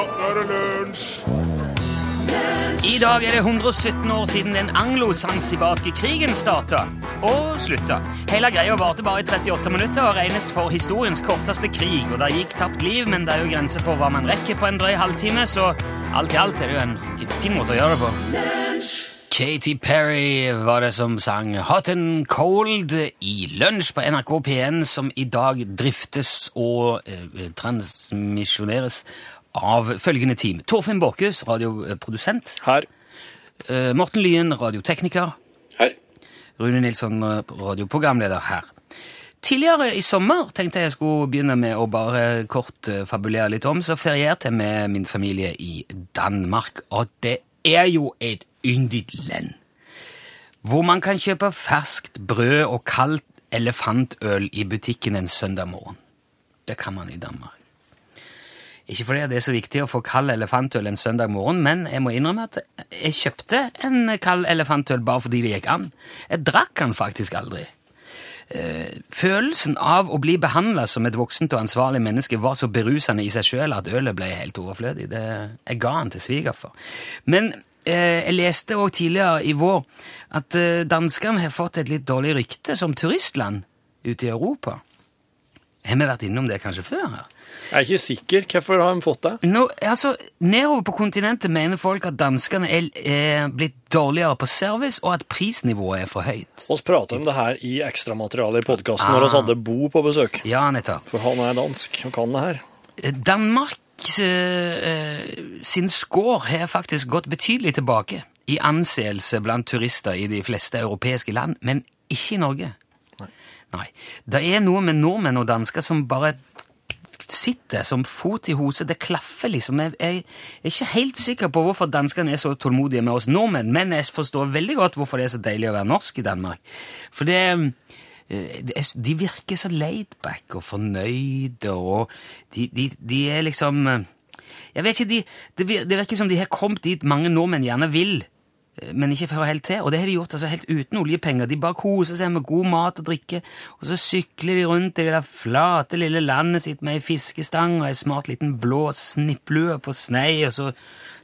nå er det lunsj! I dag er det 117 år siden den anglo-sansibarske krigen starta og slutta. Hele greia varte bare i 38 minutter og regnes for historiens korteste krig. og Det gikk tapt liv, men det er jo grenser for hva man rekker på en drøy halvtime, så alt i alt er det jo en fin måte å gjøre det på. Katy Perry var det som sang Hot and Cold i Lunsj på NRK P1, som i dag driftes og eh, transmisjoneres av følgende team. Torfinn Borchhus, radioprodusent. Her. Eh, Morten Lyen, radiotekniker. Her. Rune Nilsson, radioprogramleder her. Tidligere i sommer tenkte jeg jeg skulle begynne med å bare kort eh, fabulere litt om, så ferierte jeg med min familie i Danmark, og det er jo et yndig land. Hvor man kan kjøpe ferskt brød og kaldt elefantøl i butikken en søndag morgen. Det kan man i Danmark. Ikke fordi det er så viktig å få kald elefantøl en søndag morgen, men jeg må innrømme at jeg kjøpte en kald elefantøl bare fordi det gikk an. Jeg drakk den faktisk aldri. Eh, Følelsen av å bli behandla som et voksent og ansvarlig menneske var så berusende i seg sjøl at ølet ble helt overflødig. Det, jeg ga den til svigerfar. Men eh, jeg leste òg tidligere i vår at eh, danskene har fått et litt dårlig rykte som turistland ute i Europa. Har vi vært innom det kanskje før? her? Jeg er ikke sikker. Hvorfor har de fått det? Nå, altså, Nedover på kontinentet mener folk at danskene er, er blitt dårligere på service, og at prisnivået er for høyt. Vi pratet om det her i ekstramaterialet i podkasten når vi Ah. hadde Bo på besøk. Ja, nettopp. For han er dansk og kan det her. Danmark eh, sin score har faktisk gått betydelig tilbake i anseelse blant turister i de fleste europeiske land, men ikke i Norge. Nei. Det er noe med nordmenn og dansker som bare sitter som fot i hose. Det klaffer liksom. Jeg, jeg er ikke helt sikker på hvorfor danskene er så tålmodige med oss nordmenn, men jeg forstår veldig godt hvorfor det er så deilig å være norsk i Danmark. For det eh, de virker så laidback og fornøyde, og de, de, de er liksom eh, Jeg vet ikke, de, det virker som de har kommet dit mange nordmenn gjerne vil, men ikke får helt til. Og det har de gjort altså helt uten oljepenger. De bare koser seg med god mat og drikke, og så sykler de rundt i det der flate lille landet sitt med ei fiskestang og ei smart liten blå snipplue på snei, og så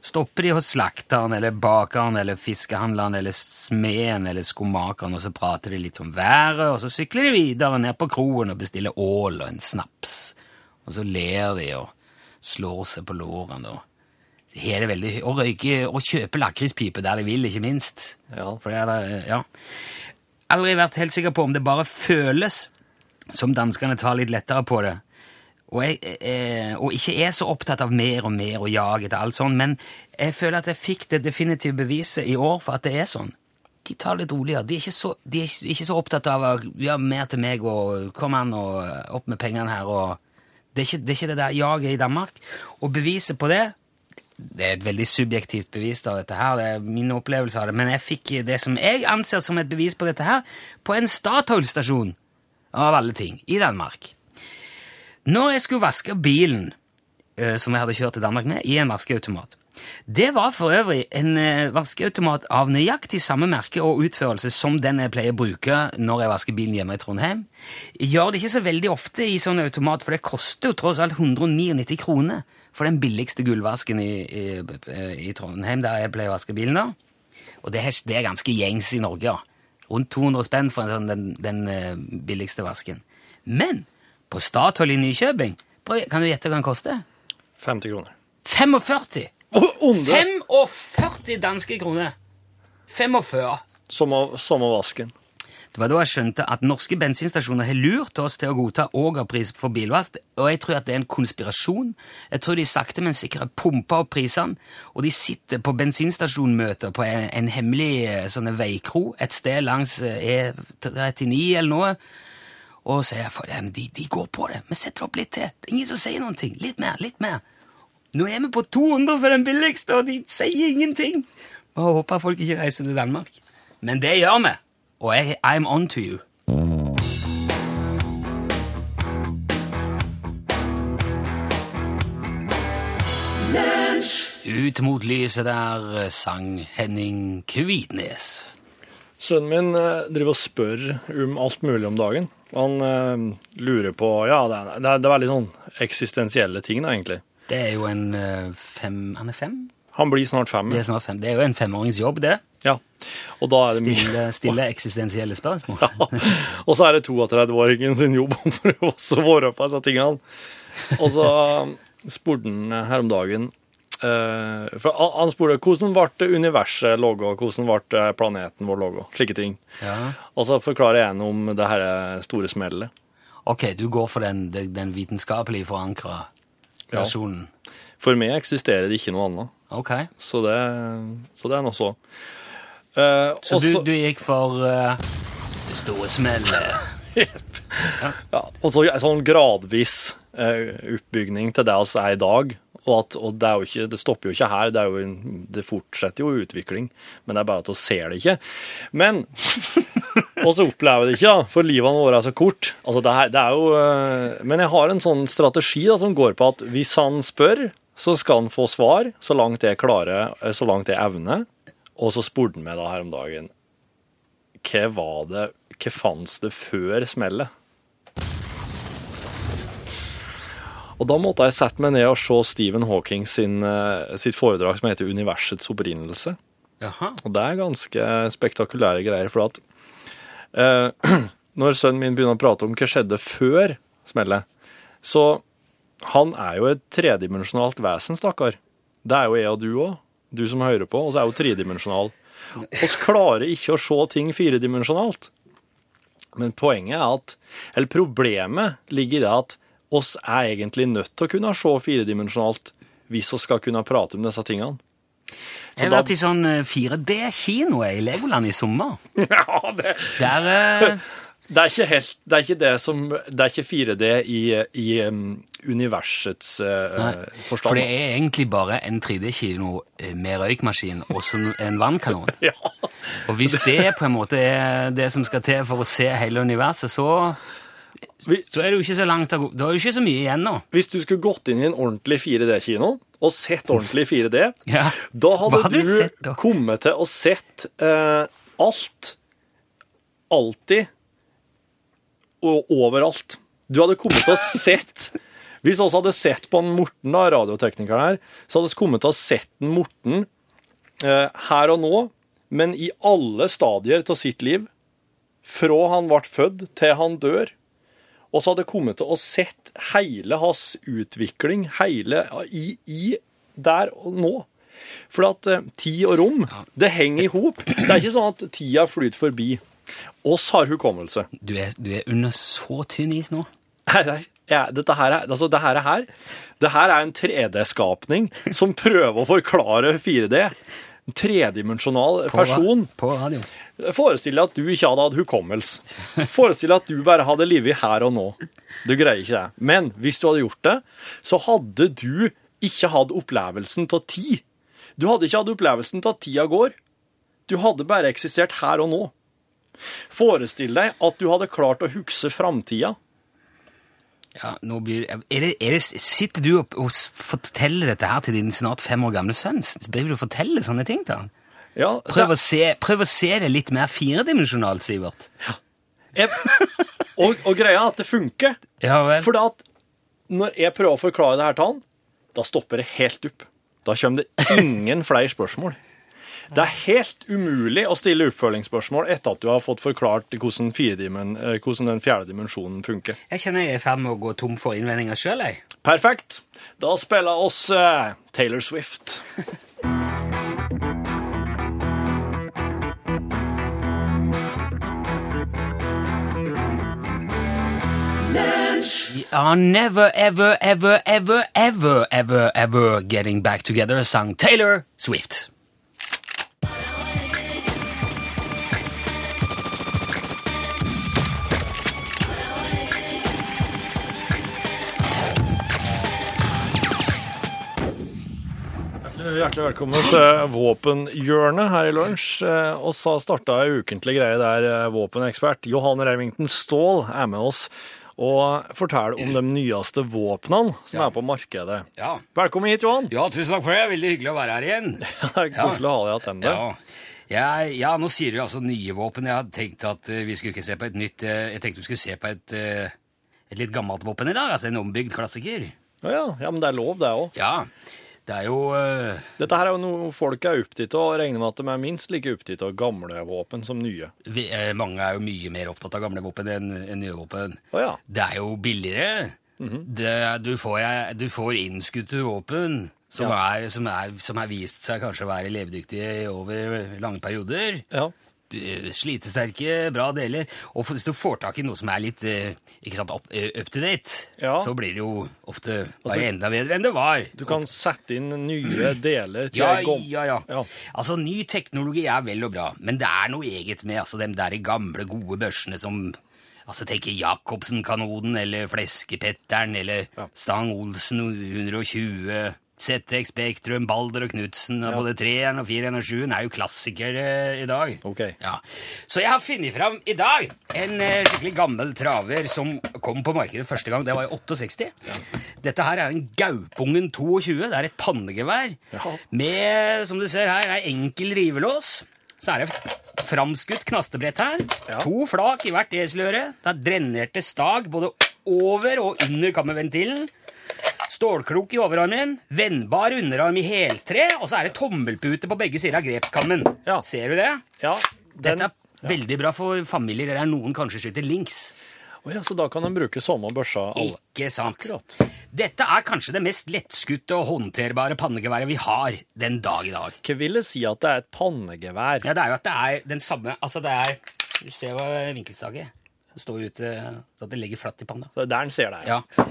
stopper de hos slakteren eller bakeren eller fiskehandleren eller smeden eller skomakeren, og så prater de litt om været, og så sykler de videre ned på kroen og bestiller ål og en snaps. Og så ler de og slår seg på lårene. og har det veldig, og røyke og kjøpe lakrispipe der de vil, ikke minst. Ja. For det er der, ja. Aldri vært helt sikker på om det bare føles som danskene tar litt lettere på det, og, jeg, eh, og ikke er så opptatt av mer og mer og jag etter alt sånn, men jeg føler at jeg fikk det definitive beviset i år for at det er sånn. De tar det litt roligere. De er ikke så, de er ikke så opptatt av å gjøre mer til meg og kom an og opp med pengene her. og det er, ikke, det er ikke det der jaget i Danmark. Og beviset på det det er et veldig subjektivt bevis av dette her, det er min opplevelse av det, men jeg fikk det som jeg anser som et bevis på dette her, på en Statoil-stasjon, av alle ting, i Danmark. Når jeg skulle vaske bilen, eh, som jeg hadde kjørt til Danmark med, i en vaskeautomat, det var for øvrig en eh, vaskeautomat av nøyaktig samme merke og utførelse som den jeg pleier å bruke når jeg vasker bilen hjemme i Trondheim. Jeg gjør det ikke så veldig ofte i sånn automat, for det koster jo tross alt 199 kroner for den billigste gullvasken i, i, i Trondheim, der jeg pleier å vaske bilen da. Og det er, det er ganske gjengs i Norge, ja. Rundt 200 spenn for en sånn den, den eh, billigste vasken. Men på Statoil i Nykjøbing, kan du gjette hva den koster? 50 kroner. 45! Oh, 45 danske kroner! 45! Som av vasken. Det var da jeg skjønte at norske bensinstasjoner har lurt oss til å godta ågerpris for bilvask, og jeg tror at det er en konspirasjon. Jeg tror de sakte, men sikkert pumper opp prisene, og de sitter på bensinstasjonmøter på en, en hemmelig eh, sånne veikro et sted langs eh, E39 eller noe, og sier for dem, de, de går på det, Vi setter opp litt til. Det er ingen som sier noen ting. Litt mer, litt mer. Nå er vi på 200 for den billigste, og de sier ingenting. Bare håper folk ikke reiser til Danmark. Men det gjør vi. Og jeg, I'm on to you. Ut mot lyset der eh, sang Henning Kvitnes. Sønnen min eh, driver og spør om alt mulig om dagen. Han eh, lurer på Ja, det er, det er, veldig sånn eksistensielle ting, da, egentlig. Det er jo en fem Han er fem? Han blir snart fem. Det er snart fem. Det er jo en femårings jobb, det. Ja. Og da er det mye Stille, stille eksistensielle spørsmål. Og så er det 32-åringen sin jobb å prøve å svare på disse tingene. Og så spurte han her om dagen eh, For han- spurte hvordan ble universet logo, hvordan ble planeten vår logo, slike ting. Ja. Og så forklarer jeg om det her store smellet. Ok, du går for den, den, vitenskapelig forankra Ja. For meg eksisterer det ikke noe annet. Ok. Så det, så det er nå så. Eh, Så også, du, du gikk for uh, det store smellet. Ja, og så en sånn gradvis eh, oppbygning til det vi er i dag. Og, at, og det, ikke, det stopper jo ikke her, det, jo, det fortsetter jo utvikling. Men det er bare at vi ser det ikke. Men Og så opplever det ikke, da, for livene våre er så kort. Altså, det er, det er jo, eh, men jeg har en sånn strategi da, som går på at hvis han spør, så skal han få svar så langt jeg klarer, eh, så langt jeg evner. Og så spurte han meg da her om dagen hva var det, hva fantes det før smellet? Og da måtte jeg sette meg ned og se Stephen Hawking sin, eh, sitt foredrag som heter 'Universets opprinnelse'. Jaha. Og det er ganske spektakulære greier, for at eh, når sønnen min begynner å prate om hva skjedde før smellet, så han er jo et tredimensjonalt vesen, stakkar. Det er jo jeg og du òg. Du som hører på, og så er jo tredimensjonal. Vi klarer ikke å se ting firedimensjonalt. Men poenget er at Eller problemet ligger i det at oss er egentlig nødt til å kunne se firedimensjonalt hvis vi skal kunne prate om disse tingene. Jeg har vært i sånn eh, 4D-kino i Legoland i sommer. Ja, det, Der eh, Det er ikke helt Det er ikke det som Det er ikke 4D i, i um, universets uh, forstand. For det er egentlig bare en 3D-kino eh, med røykmaskin og en vannkanon. Ja. Og hvis det på en måte er det som skal til for å se hele universet, så, så er det jo ikke så langt av, Det er jo ikke så mye igjen nå. Hvis du skulle gått inn i en ordentlig 4D-kino og sett ordentlig 4D, Ja. da hadde, hadde du, sett da? kommet til å sett eh, alt, alltid overalt. Du hadde kommet til å sett Hvis vi hadde sett på en Morten, da, radioteknikeren her, så hadde vi kommet til å sett en Morten eh, her og nå, men i alle stadier av sitt liv. Fra han ble født til han dør. Og så hadde jeg kommet til å sett hele hans utvikling hele, i, i der og nå. For at eh, tid og rom, det henger i hop. Det er ikke sånn at tida flyter forbi. Oss har hukommelse. Du er, du er under så tynn is nå. Nei, nei, ja, dette her er, altså, det her er her. Det her er en 3D-skapning som prøver å forklare 4D. En tredimensjonal På person. På radio. Forestill deg at du ikke hadde hatt hukommelse. Forestill deg at du bare hadde livet her og nå. Du greier ikke det. Men hvis du hadde gjort det, så hadde du ikke hatt opplevelsen av tid. Du hadde ikke hatt opplevelsen av at tida går. Du hadde bare eksistert her og nå. Forestill deg at du hadde klart å huske framtida. Ja, nå blir er det, er det, Sitter du og, og forteller dette her til din snart fem år gamle sønn? Driver du og forteller sånne ting til han? Ja, Prøv, å se, prøv å se det litt mer firedimensjonalt, Sivert. jeg, og, og greia er at det funker. Ja vel. For når jeg prøver å forklare det her til han, da stopper det helt opp. Da kommer det ingen flere spørsmål. Det er helt umulig å stille oppfølgingsspørsmål etter at du har fått forklart hvordan, eh, hvordan den fjerde dimensjonen funker. Jeg kjenner jeg er i ferd med å gå tom for innvendinger sjøl, jeg. Perfekt. Da spiller oss uh, Taylor Swift. Are never, ever, ever, ever, ever, ever, ever getting back together, sang Taylor Swift. Hjertelig velkommen til Våpenhjørnet her i lunsj. Og så starta ei ukentlig greie der eh, våpenekspert Johan Remington Ståhl er med oss og forteller om de nyeste våpnene som er på markedet. Ja. Velkommen hit, Johan. ja, tusen takk for det. Veldig hyggelig å være her igjen. Det er Koselig å ha deg tilbake. Ja. Ja, ja, nå sier du altså nye våpen. Jeg hadde tenkt at eh, vi skulle ikke se på et nytt eh, Jeg tenkte vi skulle se på et, eh, et litt gammelt våpen i dag. Altså en ombygd klassiker. Ja, ja. ja, men det er lov, det òg. Ja, det er jo uh... Dette her er jo noe folk er opptatt av, og regner med at de er minst like opptatt av gamle våpen som nye. vi, eh, Mange er jo mye mer opptatt av gamle våpen enn enn nye våpen. Å ja. Det er jo billigere. det, du, får, eh, du får innskutte våpen som, Ja. er, som, er, som har vist seg kanskje å være levedyktige over lange perioder. Ja. Eh, Slitesterke, bra deler. Og hvis du får tak i noe som er litt eh, ikke sant, up, eh, up to date, Ja. så blir det jo ofte bare Altså- enda bedre enn det var. Du kan sette inn nye deler til Ja, gom- ja, ja, Ja. Altså, ny teknologi er vel og bra, men det er noe eget med altså, de der gamle, gode børsene som Altså, tenker Jacobsen-kanonen, eller Fleskepetteren, eller Ja. Stang Olsen 120, ZX Spektrum, Balder og Knutsen, og både 3-en og 4-en og 7-en er jo klassikere i dag. Ok. Ja. Så jeg har funnet fram i dag en eh, skikkelig gammel traver som kom på markedet første gang. Det var i 68. Ja. Dette her er en Gaupungen 22. Det er et pannegevær Ja. med, som du ser her, er enkel rivelås. Så er det framskutt knastebrett her. Ja. To flak i hvert eseløre. Det er drenerte stag både over og under kammerventilen. Stålkrok i overarmen, vennbar underarm i heltre, og så er det tommelpute på begge sider av grepskammen. Ja. Ser du det? Ja, den, Dette er veldig bra for familier der noen kanskje skyter links. Oh ja, så da kan de bruke samme børsa alle. Ikke sant? Akkurat. Dette er kanskje det mest lettskutte og håndterbare pannegeværet vi har den dag i dag. Hva vil det si at det er et pannegevær? Ja, det er jo at det er den samme Altså, det er Du ser hva vinkelstaget Det står ute så at det legger flatt i panna. Det er der den ser det. Ja.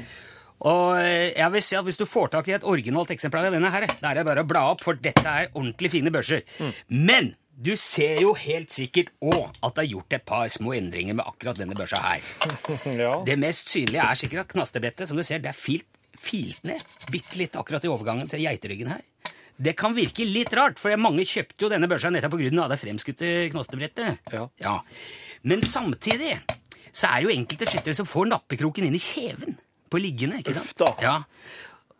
Og eh, jeg vil si at hvis du får tak i et originalt eksemplar av denne her, da er det bare å bla opp, for dette er ordentlig fine børser. Men du ser jo helt sikkert òg at det er gjort et par små endringer med akkurat denne børsa her. ja. Det mest synlige er sikkert at knastebrettet, som du ser, det er filt, filt ned bitte litt akkurat i overgangen til geiteryggen her. Det kan virke litt rart, for mange kjøpte jo denne børsa nettopp pga. det fremskutte knastebrettet. Ja. Men samtidig så er det jo enkelte skyttere som får nappekroken inn i kjeven på liggende. ikke sant? Uff da. Ja.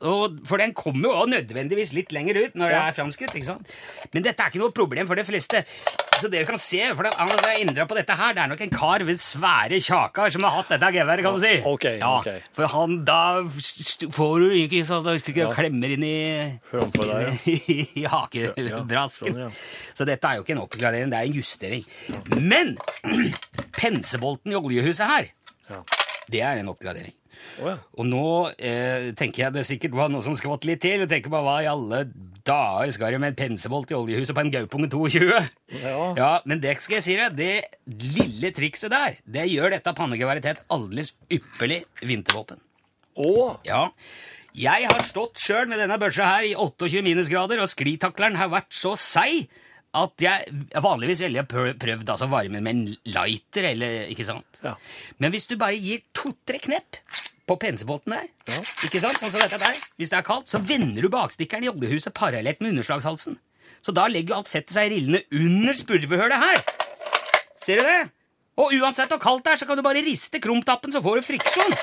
Og, for den kommer jo også nødvendigvis litt lenger ut når det er framskutt. ikke sant? Men dette er ikke noe problem for de fleste. Så dere kan se, for det, altså, jeg på dette her, det er nok en kar ved svære kjakar som har hatt dette geværet, kan du si. Okay, ja, ok. For han, da får du ikke sånn at du ikke Ja. klemmer inn i, Framfor ja. i, i hakebrasken. Ja, sånn, ja. Så dette er jo ikke en oppgradering, det er en justering. Men pensebolten i oljehuset her, Ja. det er en oppgradering. Å ja. Og nå eh, tenker jeg det sikkert var noe som skvatt litt til. Jeg tenker bare, hva i alle dager skal de med en pensebolt i oljehuset på en Gaupunge 22? Ja. Men det skal jeg si deg, det lille trikset der, det gjør dette pannegeværet til et aldeles ypperlig vintervåpen. Oh. Ja. Jeg har stått sjøl med denne børsa her i 28 minusgrader, og sklitakleren har vært så seig at jeg vanligvis ville prøvd altså varmen med en lighter, eller ikke sant? Ja. Men hvis du bare gir to-tre knepp på pensebåten der, ikke sant, sånn som dette der, hvis det er kaldt, så vender du bakstikkeren i oljehuset parallelt med underslagshalsen. Så da legger jo alt fettet seg rillende under spurvehølet her. Ser du det? Og uansett hvor kaldt det er, så kan du bare riste krumtappen, så får du friksjon.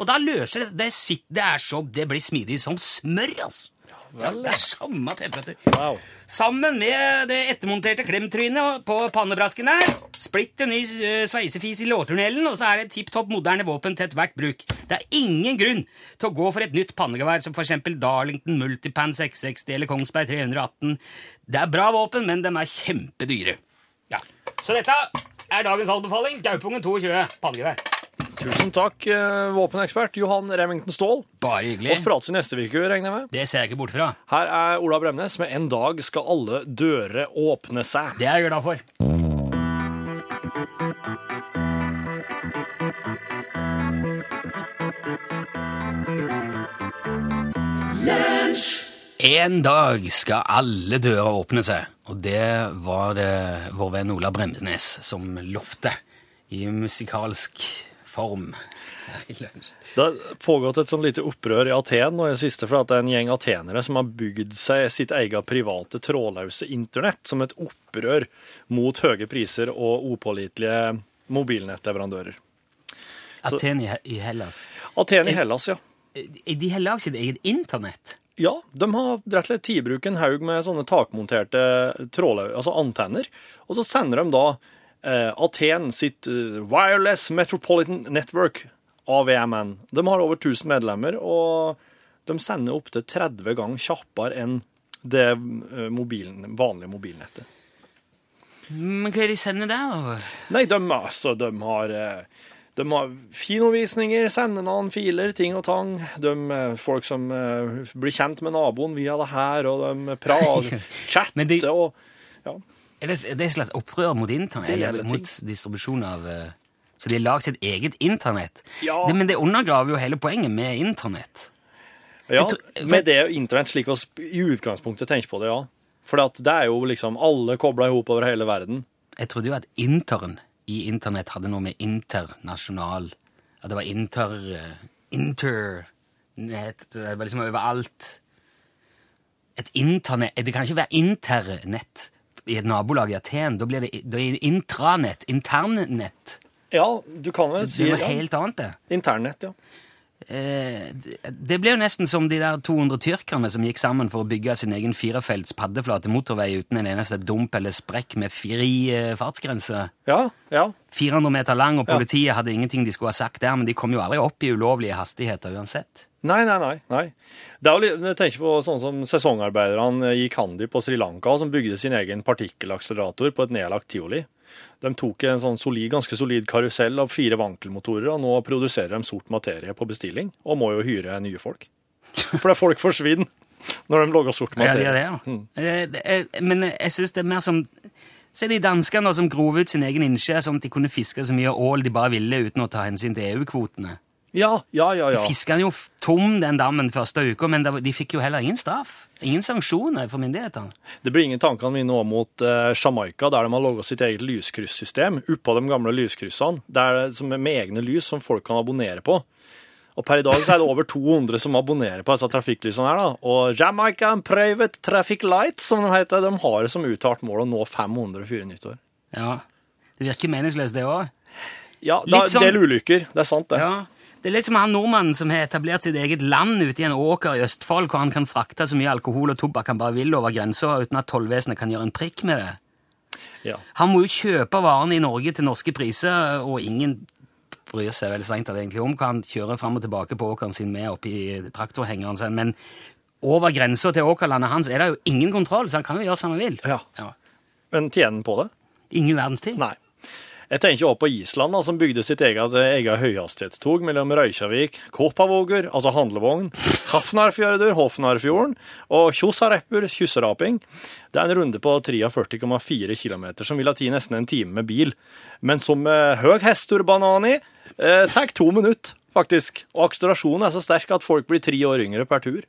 Og da løser det det, sitt, det er så Det blir smidig som smør, altså. Ja, det er samme temperatur. wow. Sammen med det ettermonterte klemtrynet på pannebrasken der, splitter ny eh, sveisefis i lårtunnelen, og så er det et tipp topp moderne våpen til ethvert bruk. Det er ingen grunn til å gå for et nytt pannegevær som eksempel Darlington Multipan 660 eller Kongsberg 318. Det er bra våpen, men de er kjempedyre. Ja. Så dette er dagens anbefaling. Gaupungen 22 pannegevær. Tusen takk, eh, våpenekspert Johan Remington Ståhl. Bare Vi hyggelig. prates i neste uke, regner jeg med. Det ser jeg ikke bort fra. Her er Ola Bremnes med 'En dag skal alle dører åpne seg'. Det er jeg glad for. En dag skal alle dører åpne seg, og det var det vår venn Ola Bremsnes som lovte i musikalsk form. Det har pågått et sånn lite opprør i Aten nå i det siste, for at det er en gjeng atenere som har bygd seg sitt eget private trådløse internett som et opprør mot høye priser og upålitelige mobilnettleverandører. Aten i, Hellas. Aten i Hellas, ja. De har lagd sitt eget internett. Ja, de har rett og slett tatt i bruk en haug med sånne takmonterte trådløse, altså antenner, og så sender de da Aten sitt eh, Wireless Metropolitan Network, AVMN. De har over 1000 medlemmer, og de sender opptil 30 ganger kjappere enn det eh, mobilen, vanlige mobilnettet. Men hva er det de sender der, da? Nei, de, altså, de har eh, de har kinovisninger, sender noen filer, ting og tang. De, eh, folk som eh, blir kjent med naboen via det her, og de prater, chatter og ja. Er det, er det et slags opprør mot internett? Eller mot distribusjon av eh, Så de har lagd sitt eget internett? Ja. Det, men det undergraver jo hele poenget med internett. ja med det internett slik vi i utgangspunktet tenker på det, ja. For det er jo liksom alle kobla i hop over hele verden. Jeg trodde jo at intern i internett hadde noe med internasjonal At det var inter... eh, Internett Det var liksom overalt. Et internett Det kan ikke være internett i et nabolag i Aten. Da blir det, da er det intranett. Internnett. Ja, du kan vel Det si er noe helt annet, det. Internnett, ja. Eh, det- det ble jo nesten som de der 200 tyrkerne som gikk sammen for å bygge sin egen firefelts paddeflate motorvei uten en eneste dump eller sprekk med fri eh, fartsgrense. Ja, ja. 400 meter lang, og Ja. politiet hadde ingenting de skulle ha sagt der, men de kom jo aldri opp i ulovlige hastigheter uansett. Nei, nei, nei. nei. Det er jo jeg tenker på sånn som sesongarbeiderne i Kandy på Sri Lanka, som bygde sin egen partikkelakselerator på et nedlagt tivoli. De tok en sånn solid, ganske solid karusell av fire vankelmotorer, og nå produserer de sort materie på bestilling, og må jo hyre nye folk. For det er folk forsvinner når de lager sort materie. Ja, det er det, ja. Mm. det er- Men jeg syns det er mer som Se de danskene som grov ut sin egen innsjø sånn at de kunne fiske så mye ål de bare ville uten å ta hensyn til EU-kvotene. Ja, ja, ja. ja. Fiska jo tom den dammen første uka, men de fikk jo heller ingen straff. Ingen sanksjoner for myndighetene. Det blir ingen tankene mine òg mot eh, Jamaica, der de har laga sitt eget lyskryssystem oppå de gamle lyskryssene, der, som er med egne lys som folk kan abonnere på. Og per i dag så er det over 200 som abonnerer på disse trafikklysene her, da. Og Jamaica Private Traffic Light, som de heter, de har det som uttalt mål å nå 500 før nyttår. Ja. Det virker meningsløst, det òg. Ja, det da, sånn- del ulykker. Det er sant, det. Ja. Det er litt som han nordmannen som har etablert sitt eget land ute i en åker i Østfold, hvor han kan frakte så mye alkohol og tobakk han bare vil over grensa, uten at tollvesenet kan gjøre en prikk med det. Ja. Han må jo kjøpe varene i Norge til norske priser, og ingen bryr seg vel strengt tatt egentlig om hva han kjører fram og tilbake på åkeren sin med oppi traktorhengeren sin, men over grensa til åkerlandet hans er det jo ingen kontroll, så han kan jo gjøre som han vil. Ja. Ja. Men tjener han på det? Ingen verdens ting. Nei. Jeg tenker også på Island, da, som bygde sitt eget, eget høyhastighetstog mellom Røykjavik, Kåpavågur, altså handlevogn, Hafnarfjørður, Hofnarfjorden, og Kjosareppur, kysseraping. Det er en runde på 43,4 km, som vil ha tatt nesten en time med bil. Men som eh, høg hesturbanani eh, tar to minutter, faktisk. Og akselerasjonen er så sterk at folk blir tre år yngre per tur.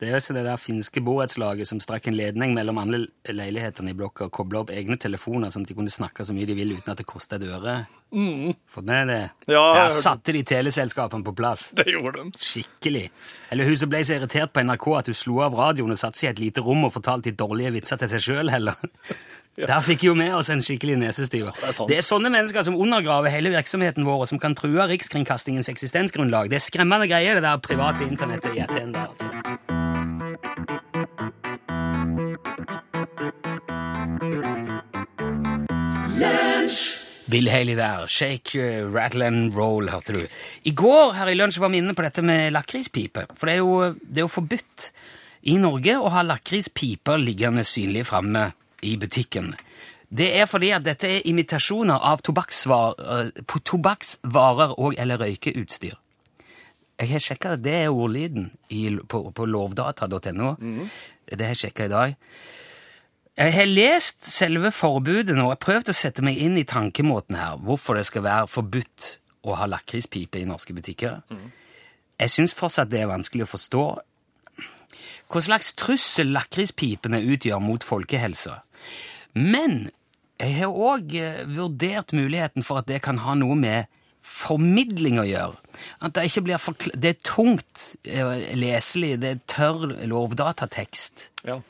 Det er jo så det der finske borettslaget som strakk en ledning mellom alle leilighetene i blokka og kobla opp egne telefoner, sånn at de kunne snakke så mye de ville uten at det kosta et øre. Fått med det? Ja, Der satte de teleselskapene på plass. Det gjorde de. Skikkelig. Eller hun som ble så irritert på NRK at hun slo av radioen og satte seg i et lite rom og fortalte de dårlige vitser til seg sjøl heller. Der fikk jo med oss en skikkelig nesestyver. er sant. Det er sånne mennesker som undergraver hele virksomheten vår, og som kan true Rikskringkastingens eksistensgrunnlag. Det er skremmende greier, det der private internettet i Aten der, altså. Bill Haley der. Shake, uh, rattle and roll, hørte du. I går her i lunsj var vi inne på dette med lakrispipe. For det er, jo, det er jo forbudt i Norge å ha lakrispiper liggende synlig framme i butikken. Det er fordi at dette er imitasjoner av tobakksvarer, tobakksvarer og eller røykeutstyr. Jeg har sjekka det, er ordlyden i, på, på lovdata.no. Det har jeg sjekka i dag. Jeg har lest selve forbudet nå, jeg prøvd å sette meg inn i tankemåten her, hvorfor det skal være forbudt å ha lakrispipe i norske butikker. Jeg syns fortsatt det er vanskelig å forstå hva slags trussel lakrispipene utgjør mot folkehelsa. Men jeg har òg vurdert muligheten for at det kan ha noe med formidling å gjøre. At det ikke blir forkl Det er tungt eh, leselig, det er tørr lovdatatekst. Ja.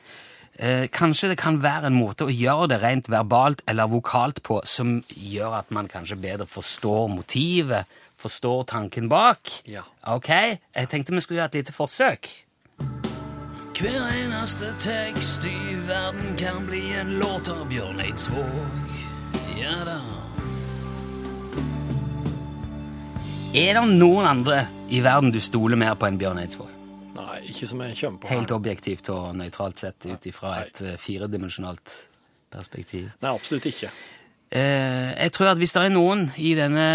Eh, kanskje det kan være en måte å gjøre det rent verbalt eller vokalt på som gjør at man kanskje bedre forstår motivet, forstår tanken bak. Ja. Ok, jeg tenkte vi skulle gjøre et lite forsøk. Hver eneste tekst i verden kan bli en låt av Bjørn Eidsvåg. Ja da. Er det noen andre i verden du stoler mer på enn Bjørn Eidsvåg? Nei, ikke som jeg kommer på. Helt objektivt og nøytralt sett ut ifra et eh, firedimensjonalt perspektiv. Nei, absolutt ikke. Eh, jeg tror at hvis det er noen i, denne,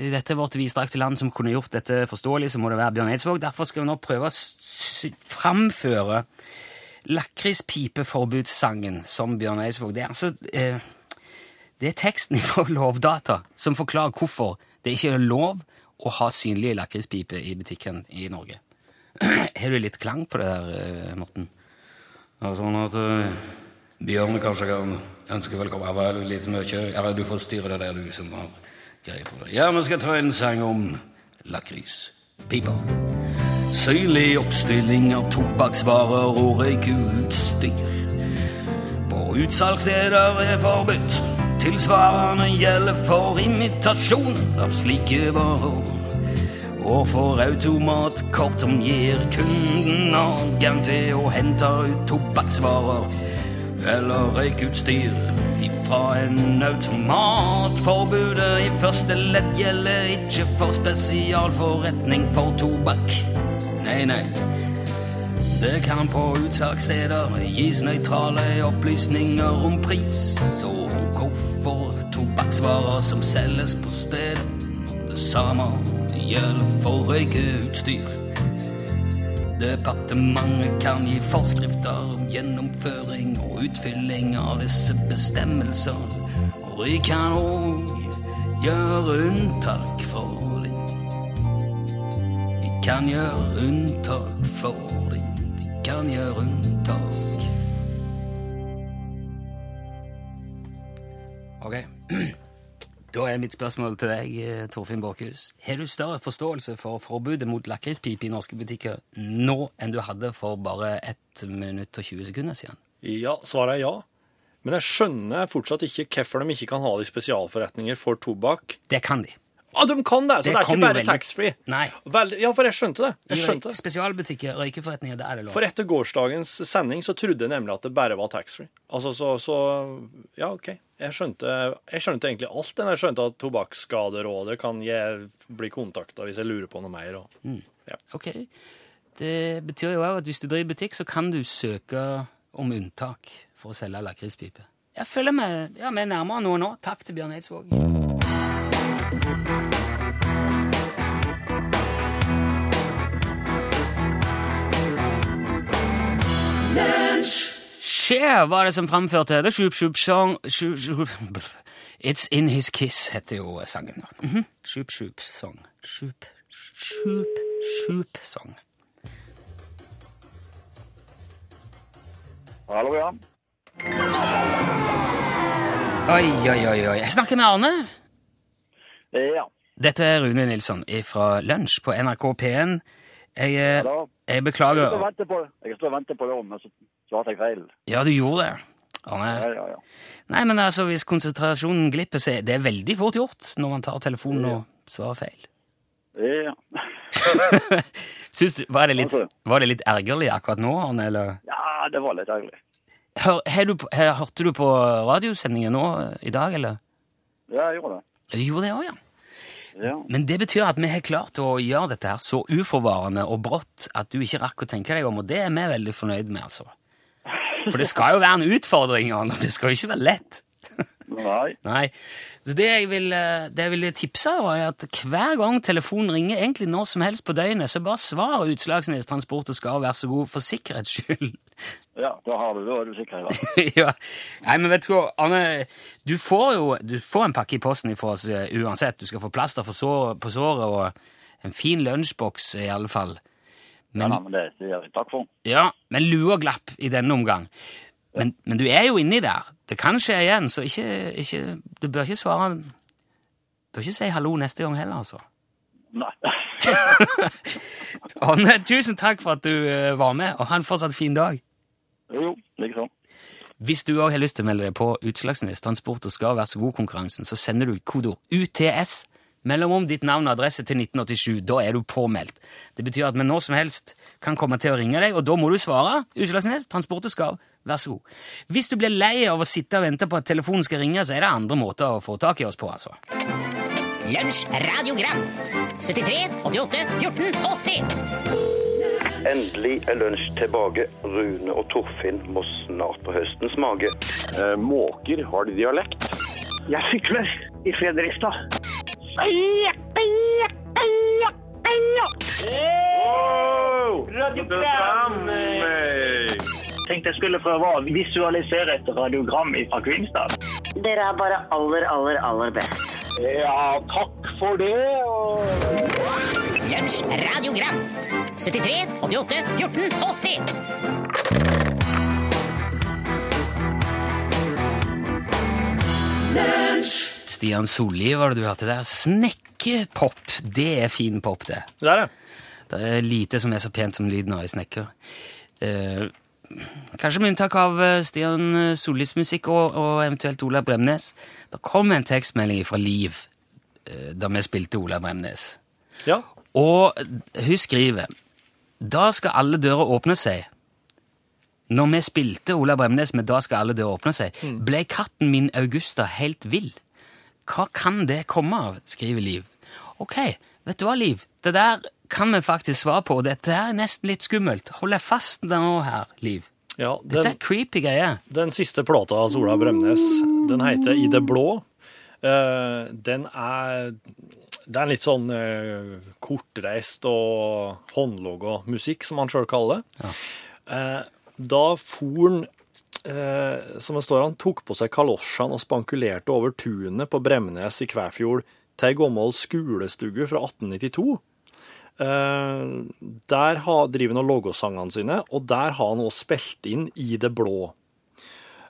i dette vårt vidstrakte land som kunne gjort dette forståelig, så må det være Bjørn Eidsvåg. Derfor skal vi nå prøve å framføre lakrispipeforbudssangen som Bjørn Eidsvåg. Det er altså eh, det er teksten fra Lovdata som forklarer hvorfor det ikke er lov å ha synlige lakrispiper i butikken i Norge. Har du litt klang på det der, eh, Morten? Ja, sånn at uh, Bjørn kanskje kan ønske velkommen. Jeg var litt mye. Eller du får styre det der, du som har greie på det. Ja, vi skal ta en sang om lakrispiper. Synlig oppstilling av tobakksvarer og røykeutstyr. Utsalgssteder er forbudt. Tilsvarende gjelder for imitasjon av slike varer. Og for automatkort som gir kunden adgang til å hente ut tobakksvarer eller røykutstyr ifra en automat. Forbudet i første ledd gjelder ikke for spesialforretning for tobakk. Nei, nei. Det kan på utsalgssteder gis nøytrale opplysninger om pris og hvorfor tobakksvarer som selges på stedet. Det samme gjelder for røykeutstyr. Departementet kan gi forskrifter om gjennomføring og utfylling av disse bestemmelser. Og de kan òg gjøre unntak for dem. De kan gjøre unntak for dem. De kan gjøre unntak. Ok. Da er mitt spørsmål til deg, eh, Torfinn Borchhus. Har du større forståelse for forbudet mot lakrispipe i norske butikker nå enn du hadde for bare 1 minutt og 20 sekunder siden? Ja, svaret er ja. Men jeg skjønner fortsatt ikke hvorfor de ikke kan ha det i spesialforretninger for tobakk. Det kan de. Ah, de kan det, så Det det, er ikke bare taxfree. Ja, for jeg skjønte det. Jeg skjønte det. spesialbutikker, røykeforretninger, det er det lov. For etter gårsdagens sending så trodde jeg nemlig at det bare var taxfree. Altså, så, så Ja, OK. Jeg skjønte, jeg skjønte egentlig alt. det. Jeg skjønte at Tobakksskaderådet kan jeg bli kontakta hvis jeg lurer på noe mer. Og, ja. Ok. Det betyr jo òg at hvis du driver butikk, så kan du søke om unntak for å selge lakrispipe. Jeg føler meg ja, vi er nærmere noe nå. Takk til Bjørn Eidsvåg. Cher var det som framførte The Shoop Shoop Song Shoop, Shoop, It's In His Kiss heter jo sangen. Mm Shoop Shoop Song. Shoop Shoop Shoop Song. Hallo, ja. Oi, oi, oi, oi. Jeg snakker med Arne. Ja. Dette er Rune Nilsson fra Lunsj på NRK P1. Jeg, eh, jeg beklager. Jeg står og venter på det, men så svarte jeg feil. Ja, du gjorde det. Ja, ja, ja. Nei, men altså, hvis konsentrasjonen glipper, så er det veldig fort gjort når man tar telefonen og svarer feil. Ja, Syns du, var, det litt, var det litt ergerlig akkurat nå, Arne, eller? ja det var litt ergerlig. Hør, her, du, på- hørte du på radiosendingen nå eh, i dag, eller? Ja, jeg gjorde det. Du gjorde det òg, ja. Men det betyr at vi har klart å gjøre dette her så uforvarende og brått at du ikke rakk å tenke deg om, og det er vi veldig fornøyd med, altså. For det skal jo være en utfordring, Arne. Det skal jo ikke være lett. Nei. Nei. Så det jeg vil, eh, det jeg ville tipse deg, var at hver gang telefonen ringer, egentlig når som helst på døgnet, så bare svar Utslagsnes Transport og skal være så god for sikkerhets skyld. Ja, da har du, det, da er du sikker i dag. ja. Nei, men vet du hva, Arne, du får jo du får en pakke i posten fra oss eh, uansett. Du skal få plaster sår, på såret og en fin lunsjboks i alle fall. Men, ja, men det sier jeg takk for. ja, men lua glapp i denne omgang. Men, men du er jo inni der. Det kan skje igjen, så ikke, ikke Du bør ikke svare Du bør ikke si hallo neste gang heller, altså. Nei. Arne, tusen takk for at du eh, var med, og ha en fortsatt fin dag. Jo, liksom. Hvis du òg har lyst til å melde deg på Utslagsnes Transport og skal være så god-konkurransen, så sender du kodeord UTS mellom om ditt navn og adresse til 1987. Da er du påmeldt. Det betyr at vi når som helst kan komme til å ringe deg, og da må du svare. Utslagsnes Transport og skal, vær så god. Hvis du blir lei av å sitte og vente på at telefonen skal ringe, så er det andre måter å få tak i oss på, altså. Lunsj radiogram 73 88 14 80 Endelig er lunsj tilbake. Rune og Torfinn må snart på høstens mage. Eh, måker, har de dialekt? Jeg sykler i Fredrikstad. Radiogram! Tenkte jeg skulle prøve å visualisere et radiogram fra Kvinesdal. Dere er bare aller, aller, aller best. Ja, takk for det. Og... Lunsj radiogram 73 88 14 80 Stian Solli var det du hørte der. Snekkepop. Det er fin pop, det. Det er det. Det er lite som er så pent som lyden av ei snekker. Eh, kanskje med unntak av eh, Stian Sollis musikk og, og eventuelt Ola Bremnes. Det kom en tekstmelding fra Liv eh, da vi spilte Ola Bremnes. Ja. Og hun skriver Da skal alle dører åpne seg. Når vi spilte Ola Bremnes med Da skal alle dører åpne seg, ble katten min Augusta helt vill. Hva kan det komme av? skriver Liv. Ok, vet du hva, Liv? Det der kan vi faktisk svare på, dette er nesten litt skummelt. Hold deg fast nå her, Liv. ja Dette er creepy greier. den siste plata av Sola Bremnes, den heter I det blå. Eh, den er Det er en litt sånn eh, kortreist og håndlaga musikk, som han sjøl kaller det. Eh, da for han eh, som det står, han tok på seg kalosjene og spankulerte over tunet på Bremnes i Kvæfjord til ei gammel skolestugge fra 1892. Eh, der har, driver han og lager sangene sine, og der har han også spilt inn i det blå.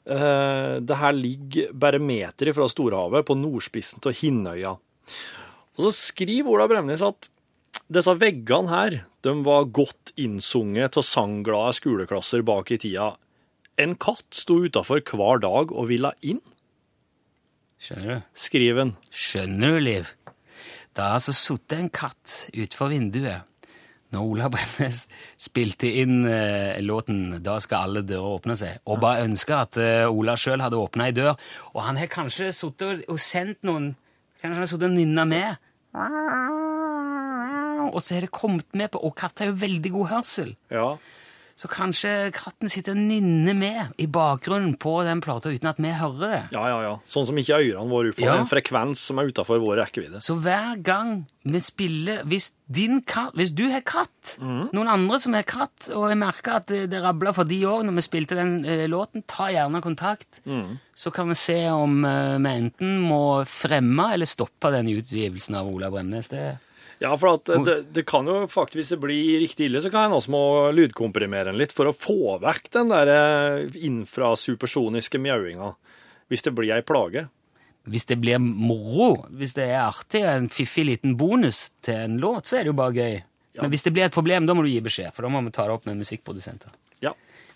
Eh, det her ligger bare meter fra Storhavet, på nordspissen av Hinnøya. Og så skriver Ola Bremnes at disse veggene her, de var godt innsunget av sangglade skoleklasser bak i tida. En katt sto utafor hver dag og ville inn, Skjønner du? skriver han. Skjønner du, Liv? Det har altså sittet en katt utenfor vinduet når Ola Bremnes spilte inn eh, låten 'Da skal alle dører åpne seg', og bare ønska at eh, Ola sjøl hadde åpna ei dør. Og han har kanskje sittet og, og sendt noen Kanskje han har sittet og nynna med. Og så har det kommet med på Og katter har jo veldig god hørsel. Ja. Så kanskje katten sitter og nynner med i bakgrunnen på den plata uten at vi hører det. ja, ja, ja. Sånn som ikke ørene våre på Ja. En frekvens som er utafor vår rekkevidde. Så hver gang vi spiller Hvis, din katt, hvis du har katt, noen andre som har katt, og jeg merker at det, det rabla for de òg når vi spilte den eh, låten, ta gjerne kontakt. Så kan vi se om eh, vi enten må fremme eller stoppe den utgivelsen av Ola Bremnes. Det, Ja, for at det, det kan jo faktisk, hvis det blir riktig ille, så kan en også må lydkomprimere den litt for å få vekk den der eh, infrasupersoniske mjauinga. Hvis det blir ei plage. hvis det blir moro, hvis det er artig, en fiffig liten bonus til en låt, så er det jo bare gøy. Men hvis det blir et problem, da må du gi beskjed, for da må vi ta det opp med musikkprodusenter. Ja.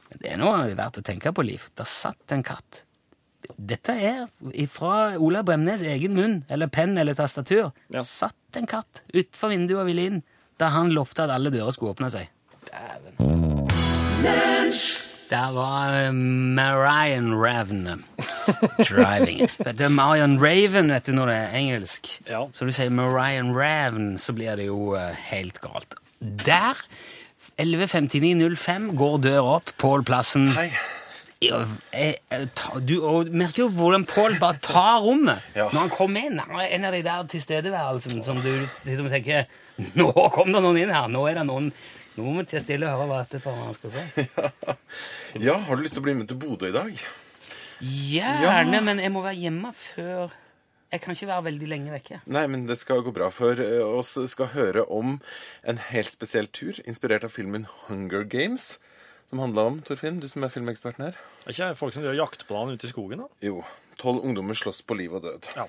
Men det er noe verdt å tenke på, Liv. Der satt en katt. Dette er fra Ola Bremnes egen munn, eller penn eller tastatur. Ja. Satt en katt utenfor vinduet og ville inn, da han lovte at alle dører skulle åpne seg. Dæven. Der var eh, Marion Raven eh, driving. Vet du, Marion Raven, vet du når det er engelsk. Ja. Så du sier Marion Raven, så blir det jo eh, helt galt. Der, 11.59,05, går døra opp. Pål Plassen. Hei. Ja, jeg, jeg, ta, du og, merker jo hvordan Pål bare tar rommet Ja. når han kommer inn. Han er en av de der tilstedeværelsene som du som tenker Nå kom det noen inn her! Nå er det noen Nå må vi til stille og høre hva etterpå han skal si. Ja, har du lyst til å bli med til Bodø i dag? Gjerne, Ja. men jeg må være hjemme før Jeg kan ikke være veldig lenge vekke. Nei, men det skal gå bra, for eh, oss skal høre om en helt spesiell tur, inspirert av filmen Hunger Games, som handla om, Torfinn, du som er filmeksperten her. Er ikke folk som gjør jaktplan ute i skogen, da? Jo, tolv ungdommer slåss på liv og død. Ja.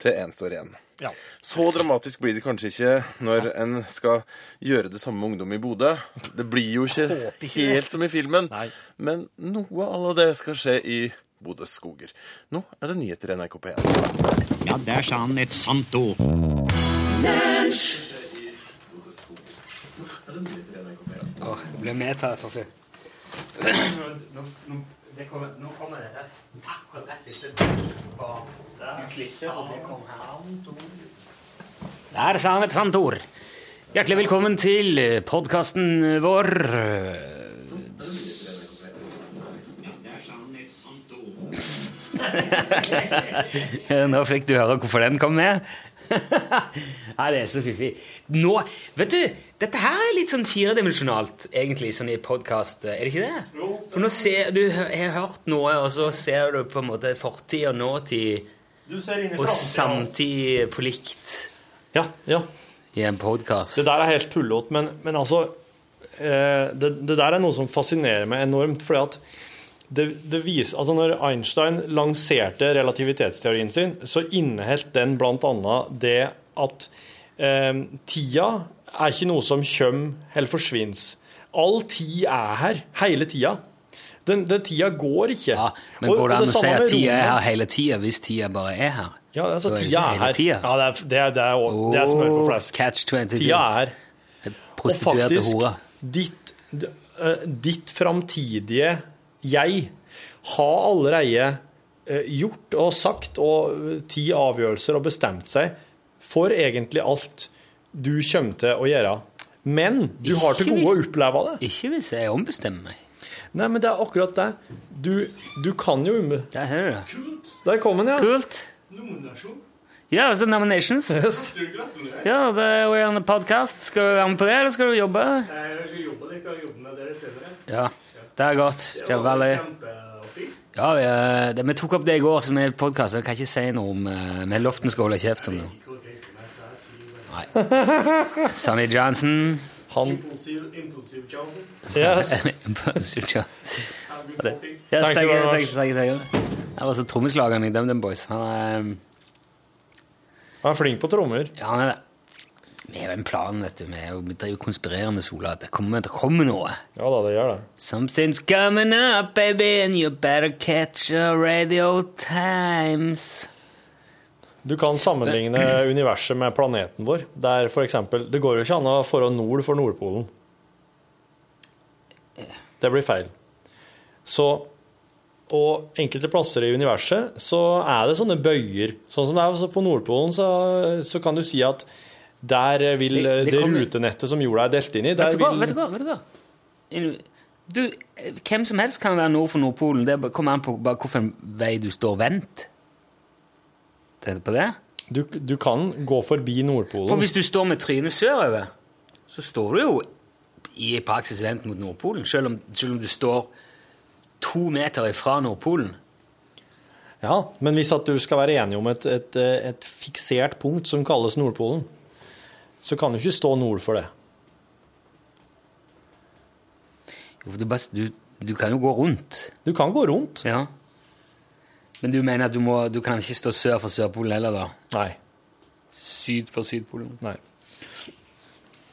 Til én står igjen. Ja. Så dramatisk blir det kanskje ikke når en skal gjøre det samme med ungdom i Bodø. Det blir jo ikke ikke helt som i filmen, Nei. men noe av det skal skje i Bodøs skoger. Nå er det nyheter i NRK P1. Ja, der sa han et sant ord. Åh, det blir medtatt, Torfinn. Nå, nå, det kommer, nå kommer dette akkurat rett etter Du klikker, og det kommer her. Der sa han et sant ord. Hjertelig velkommen til podkasten vår. Nå fikk du høre hvorfor den kom med. Nei, det er så fiffig. Nå, vet du, dette her er litt sånn firedimensjonalt, egentlig, sånn i podkast. Er det ikke det? For nå ser du har hørt noe, og så ser du på en måte fortid og nåtid Du ser inn i og samtid på likt Ja, ja. i en podkast. Det der er helt tullete, men, men altså eh, det, det der er noe som fascinerer meg enormt. fordi at det, det viser, altså Når Einstein lanserte relativitetsteorien sin, så inneholdt den bl.a. det at eh, tida er ikke noe som kommer eller forsvinner. All tid er her hele tida. Den, den tida går ikke. Ja, men går det an å si at tida er her hele tida hvis tida bare er her? Ja, altså, er tida er her. tida. Ja, det er, det er, det er, det er smør på flask. Catch 22. Tida er her. Og Prostituerte faktisk, hore. ditt, d- eh, ditt framtidige jeg har allerede eh, gjort og sagt og eh, ti avgjørelser og bestemt seg for egentlig alt du kommer til å gjøre. Men du har til gode gode å oppleve det. Ikke hvis jeg ombestemmer meg. Nei, men det er akkurat det. Du, du kan jo umbe... Der hører du det. Der kom den, ja. Kult. Ja, altså nominations. Yes. Ja, det er we're on the podcast. Skal du være med på det, eller skal du jobbe? Nei, Jeg skal jobbe, jeg skal jobbe med dere senere. Ja, det er godt. Det var veldig... Ja, vi, eh, det, vi tok opp det i går som en podkast. Jeg kan ikke si noe om uh, Vi lovte vi skal holde kjeft om det. Nei. Sonny Johnson. Han Impulsive Johnson. Yes. Impulsive Johnson. Yes, Thank you thank thank thank you. Jeg var så trommeslageren i DumDum Boys. Han er, Han er flink på trommer. ja, han er det. Vi har en plan, vet du. Driver og konspirerer med Sola. Det kommer, det kommer noe. Ja da, det gjør det. Something's coming up, baby, and you better catch your radio times. Du kan sammenligne universet med planeten vår. Der for eksempel, Det går jo ikke an å forå nord for Nordpolen. Det blir feil. Så Og enkelte plasser i universet så er det sånne bøyer. Sånn som det er på Nordpolen, så, så kan du si at der vil Det- det, det rutenettet som jorda er delt inn i, der Vet du hva? vil Vet du hva? Vet du hva? Du, eh, hvem som helst kan være nord for Nordpolen. Det kommer an på bare hvilken vei du står vendt. Er på det? du, du kan gå forbi Nordpolen. For hvis du står med trynet sørover, så står du jo i praksis vendt mot Nordpolen, selv om, selv om du står to meter ifra Nordpolen. Ja, Men hvis at du skal være enig om et, et, et fiksert punkt som kalles Nordpolen, så kan du ikke stå nord for det. Du, du kan jo gå rundt. Du kan gå rundt. Ja. Men du mener at du, må, du kan ikke stå sør for Sørpolen heller, da? Nei. Syd for Sydpolen? Nei.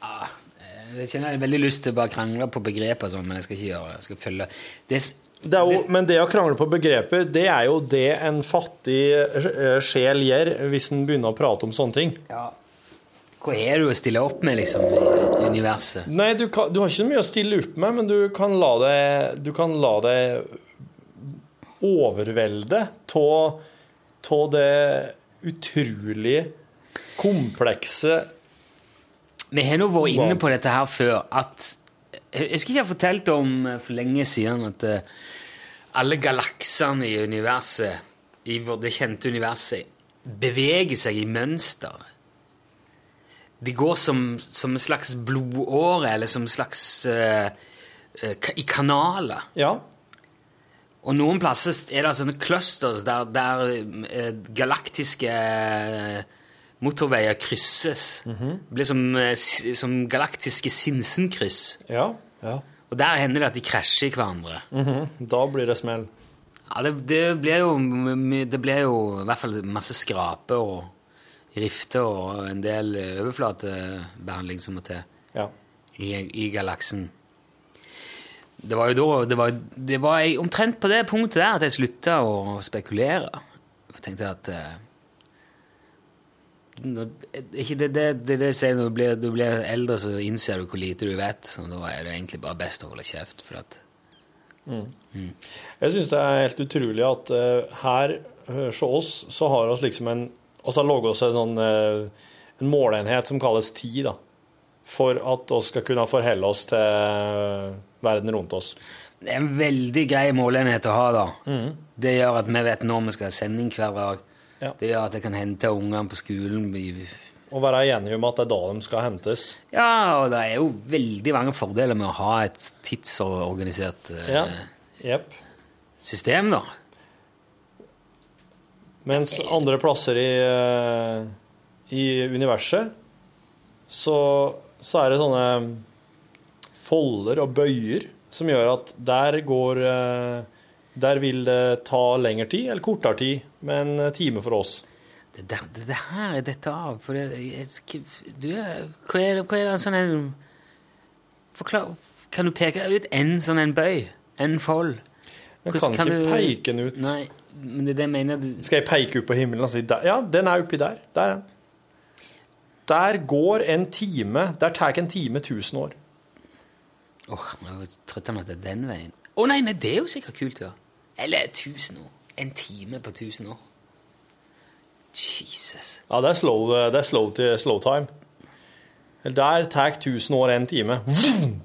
Ah, Jeg kjenner jeg har veldig lyst til å bare krangle på begreper sånn, men jeg skal ikke gjøre det. Jeg skal følge det, Det jo, men det å krangle på begreper, det er jo det en fattig eh, sjel gjør hvis en begynner å prate om sånne ting. ja. Hva er det å stille opp med, liksom, i universet? Nei, du, kan, du har ikke mye å stille opp med, men du kan la deg, du kan la deg overvelde av det utrolig komplekse Vi har nå vært inne på dette her før, at Jeg husker ikke jeg fortalte om eh, for lenge siden at eh, alle galaksene i universet, i det kjente universet, beveger seg i mønster. De går som, som en slags blodåre, eller som en slags uh, uh, I kanaler. Ja. Og noen plasser er det sånne clusters der, der uh, galaktiske motorveier krysses. Det blir som, som galaktiske Sinsenkryss. Ja. ja. Og der hender det at de krasjer i hverandre. Mhm. Da blir det smell. Ja, det, det blir jo Det blir jo i hvert fall masse skraper og rifter og en del overflatebehandling som må til Ja. i, i galaksen. Det var jo da Det var, det var jeg, omtrent på det punktet der at jeg slutta å spekulere. Jeg tenkte at eh, det, det, det, det sier når du blir, du blir eldre, så innser du hvor lite du vet. Og da er det egentlig bare best å holde kjeft. For at, Jeg syns det er helt utrolig at uh, her eh, hos oss så har oss liksom en Og så har det også en sånn eh, en måleenhet som kalles tid, da. for at vi skal kunne forholde oss til verden rundt oss. Det er en veldig grei måleenhet å ha, da. Det gjør at vi vet når vi skal ha sending hver dag. Ja. Det gjør at jeg kan hente ungene på skolen. Og være enige om at det er da de skal hentes. Ja, og det er jo veldig mange fordeler med å ha et tidsorganisert eh, Ja. yep. system, da. Mens andre plasser i, eh, i universet, så, så er det sånne folder og bøyer som gjør at der går eh, Der vil det ta lengre tid, eller kortere tid, med en time for oss. Det, der, det, det her er dette av for jeg, jeg, du, hva, er hva er det sånn en Forklar Kan du peke ut en sånn en bøy? En fold? Jeg Hvordan kan, ikke du- peke den ut. Nei, men det er det jeg mener du, Skal jeg peke ut på himmelen og si der? Ja, den er oppi der. Der er den. Der går en time Der tar en time 1000 år. Åh, jeg trodde han at det er den veien. Å nei, nei, det er jo sikkert kult, ja. Eller tusen år. En time på tusen år. Jesus. Ja, det er slow, det er slow, slow time. Der tar 1000 år en time. Vroom!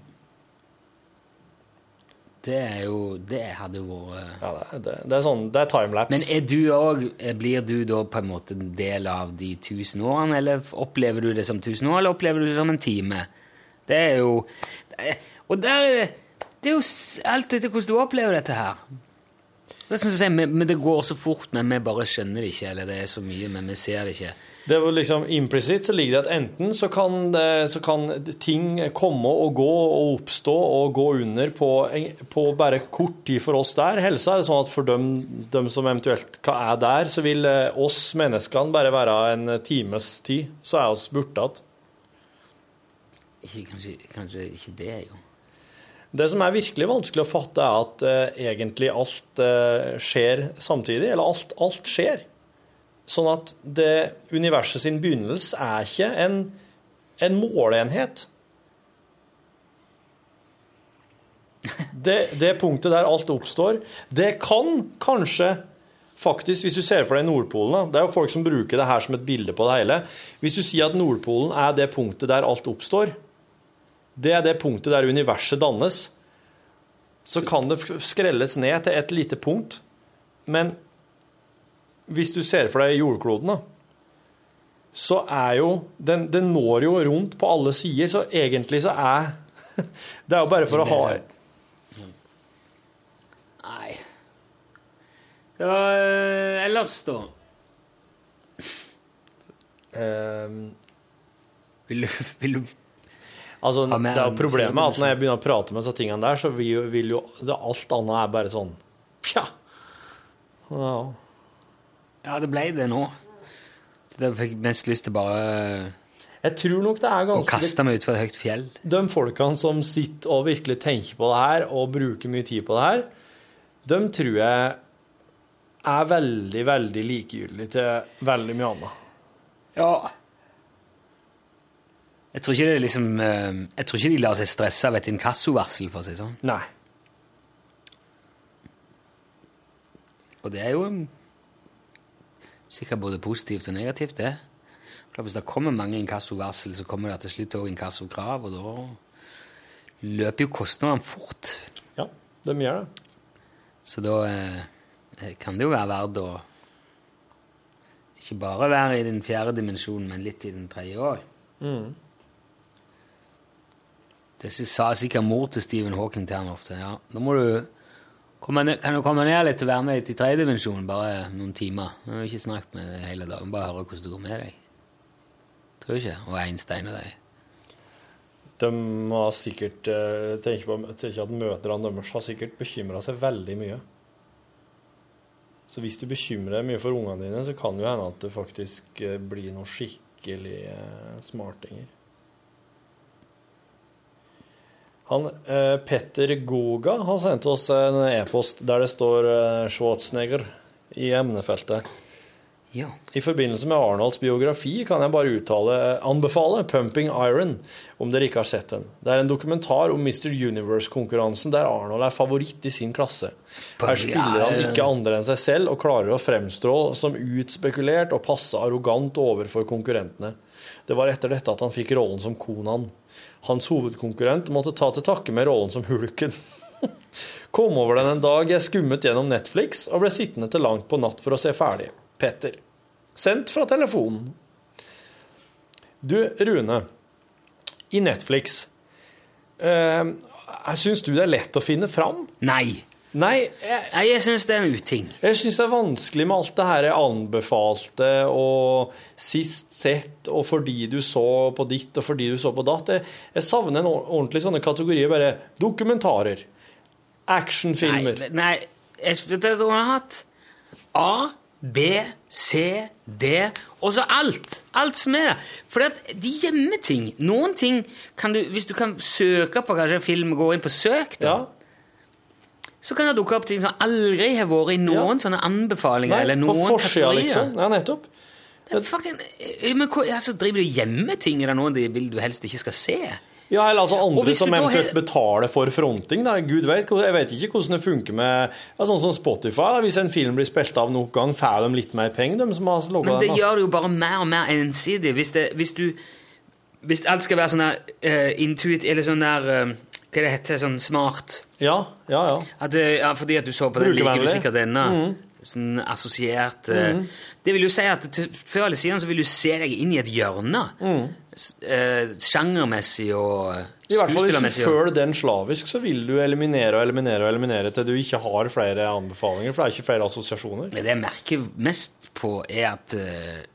Det er jo Det hadde jo vært Ja, det det, det er sånn, det er timelapse. Men er du også, blir du da på en måte en del av de tusen årene, eller opplever du det som tusen år, eller opplever du det som en time? Det er jo Og der er det Det er jo alt etter hvordan du opplever dette her. Det er sånn å si, men det går så fort, men vi bare skjønner det ikke, eller det er så mye, men vi ser det ikke. Det jo liksom Implisitt så ligger det at enten så kan, så kan ting komme og gå og oppstå og gå under på, på bare kort tid for oss der. Helsa er det sånn at for dem, dem som eventuelt er der, så vil eh, oss menneskene bare være en times tid. Så er oss borte igjen. Kanskje, kanskje ikke det, jo. Det som er virkelig vanskelig å fatte, er at uh, egentlig alt uh, skjer samtidig. Eller alt, alt skjer. Sånn at det universet sin begynnelse er ikke en, en måleenhet. Det, det punktet der alt oppstår, det kan kanskje faktisk, hvis du ser for deg Nordpolen Det er jo folk som bruker det her som et bilde på det hele. Hvis du sier at Nordpolen er det punktet der alt oppstår, det er det punktet der universet dannes, så kan det skrelles ned til et lite punkt. Men hvis du ser for deg jordkloden, da, så er jo den, den når jo rundt på alle sider, så egentlig så er Det er jo bare for å ha Nei. Ja, eh, ellers, da? Um, Vil du, vil du Altså, Ha med det er jo problemet at når jeg begynner å prate med disse tingene der, så vil jo, vil jo det, Alt annet er bare sånn Tja. Ja. Ja, det ble det nå. Jeg fikk mest lyst til bare Jeg tror nok det er å kaste meg utfor et høyt fjell. de folkene som sitter og virkelig tenker på det her, og bruker mye tid på det her, de tror jeg er veldig, veldig likegyldige til veldig mye annet. Ja. Jeg tror ikke det er liksom eh, Jeg tror ikke de lar seg stresse av et inkassovarsel, for å si det sånn. Nei. Og det er jo mm, sikkert både positivt og negativt, det. For Hvis det kommer mange inkassovarsel, så kommer det til slutt òg inkassokrav, og da løper jo kostnadene fort. Ja, de gjør det. Så da eh, kan det jo være verdt å ikke bare være i den fjerde dimensjonen, men litt i den tredje òg. Mm. Det sa sikkert mor til Stephen Hawking til han ofte. Ja, da må du kan du komme ned litt og være med i tredje dimensjon bare noen timer. Jeg har ikke snakket med deg hele dagen, bare høre hvordan det går med deg. Tror du ikke? Og Einstein og deg. De har sikkert eh, tenker, på, tenker at mødrene deres har sikkert bekymra seg veldig mye. Så hvis du bekymrer deg mye for ungene dine, så kan det jo hende at det faktisk eh, blir noen skikkelig eh, smartinger. Han, eh, Petter Goga har sendt oss en e-post der det står eh, Schwarzenegger i emnefeltet. Ja. I forbindelse med Arnolds biografi kan jeg bare uttale, anbefale 'Pumping Iron', om dere ikke har sett den. Det er en dokumentar om Mr. Universe-konkurransen der Arnold er favoritt i sin klasse. Her spiller han ikke andre enn seg selv og klarer å fremstå som utspekulert og passe arrogant overfor konkurrentene. Det var etter dette at han fikk rollen som Konan. Hans hovedkonkurrent måtte ta til takke med rollen som Hulken. Kom over den en dag jeg skummet gjennom Netflix og ble sittende til langt på natt for å se ferdig. Petter. Sendt fra telefonen. Du, Rune. I Netflix eh, Syns du det er lett å finne fram? Nei. Nei, jeg, Nei, jeg syns det er en uting. jeg syns det er vanskelig med alt det her jeg anbefalte og sist sett og fordi du så på ditt og fordi du så på datt. Jeg, jeg savner en ordentlig sånne kategorier. Bare dokumentarer. Actionfilmer. Nei, nei jeg, vet du, du har hatt A, B, C, D og så alt. Alt som er der. For de gjemmer ting. Noen ting kan du Hvis du kan søke på kanskje en film, gå inn på søk, da, så kan det dukke opp ting som aldri har vært i noen sånne anbefalinger. Nei, eller på forsida, liksom. Ja, nettopp. Det er fucking, eh, men hva, altså, Driver du og gjemmer ting? Er det noe de vil du helst ikke skal se? Ja, eller altså andre som eventuelt betaler for fronting. Da. Gud vet, Jeg vet ikke hvordan det funker med ja, Sånn som Spotify. Da. Hvis en film blir spilt av nok gang, får de litt mer penger, de som har laget Men det den. gjør det jo bare mer og mer ensidig. Hvis, det, hvis du Hvis alt skal være sånn der uh, intuit Eller sånn der eh, Hva det heter Sånn smart. Ja, ja, ja. At, ja, fordi at du så på den, liker du sikkert denne. Mm. Sånn assosiert eh, Mhm. Det vil jo si at til, før eller siden så vil du se deg inn i et hjørne. Mm. Eh, Sjangermessig og skuespillermessig. I hvert fall hvis du føler den slavisk, så vil du eliminere og eliminere og eliminere til du ikke har flere anbefalinger, for det er ikke flere assosiasjoner. Det jeg merker mest på, er at eh,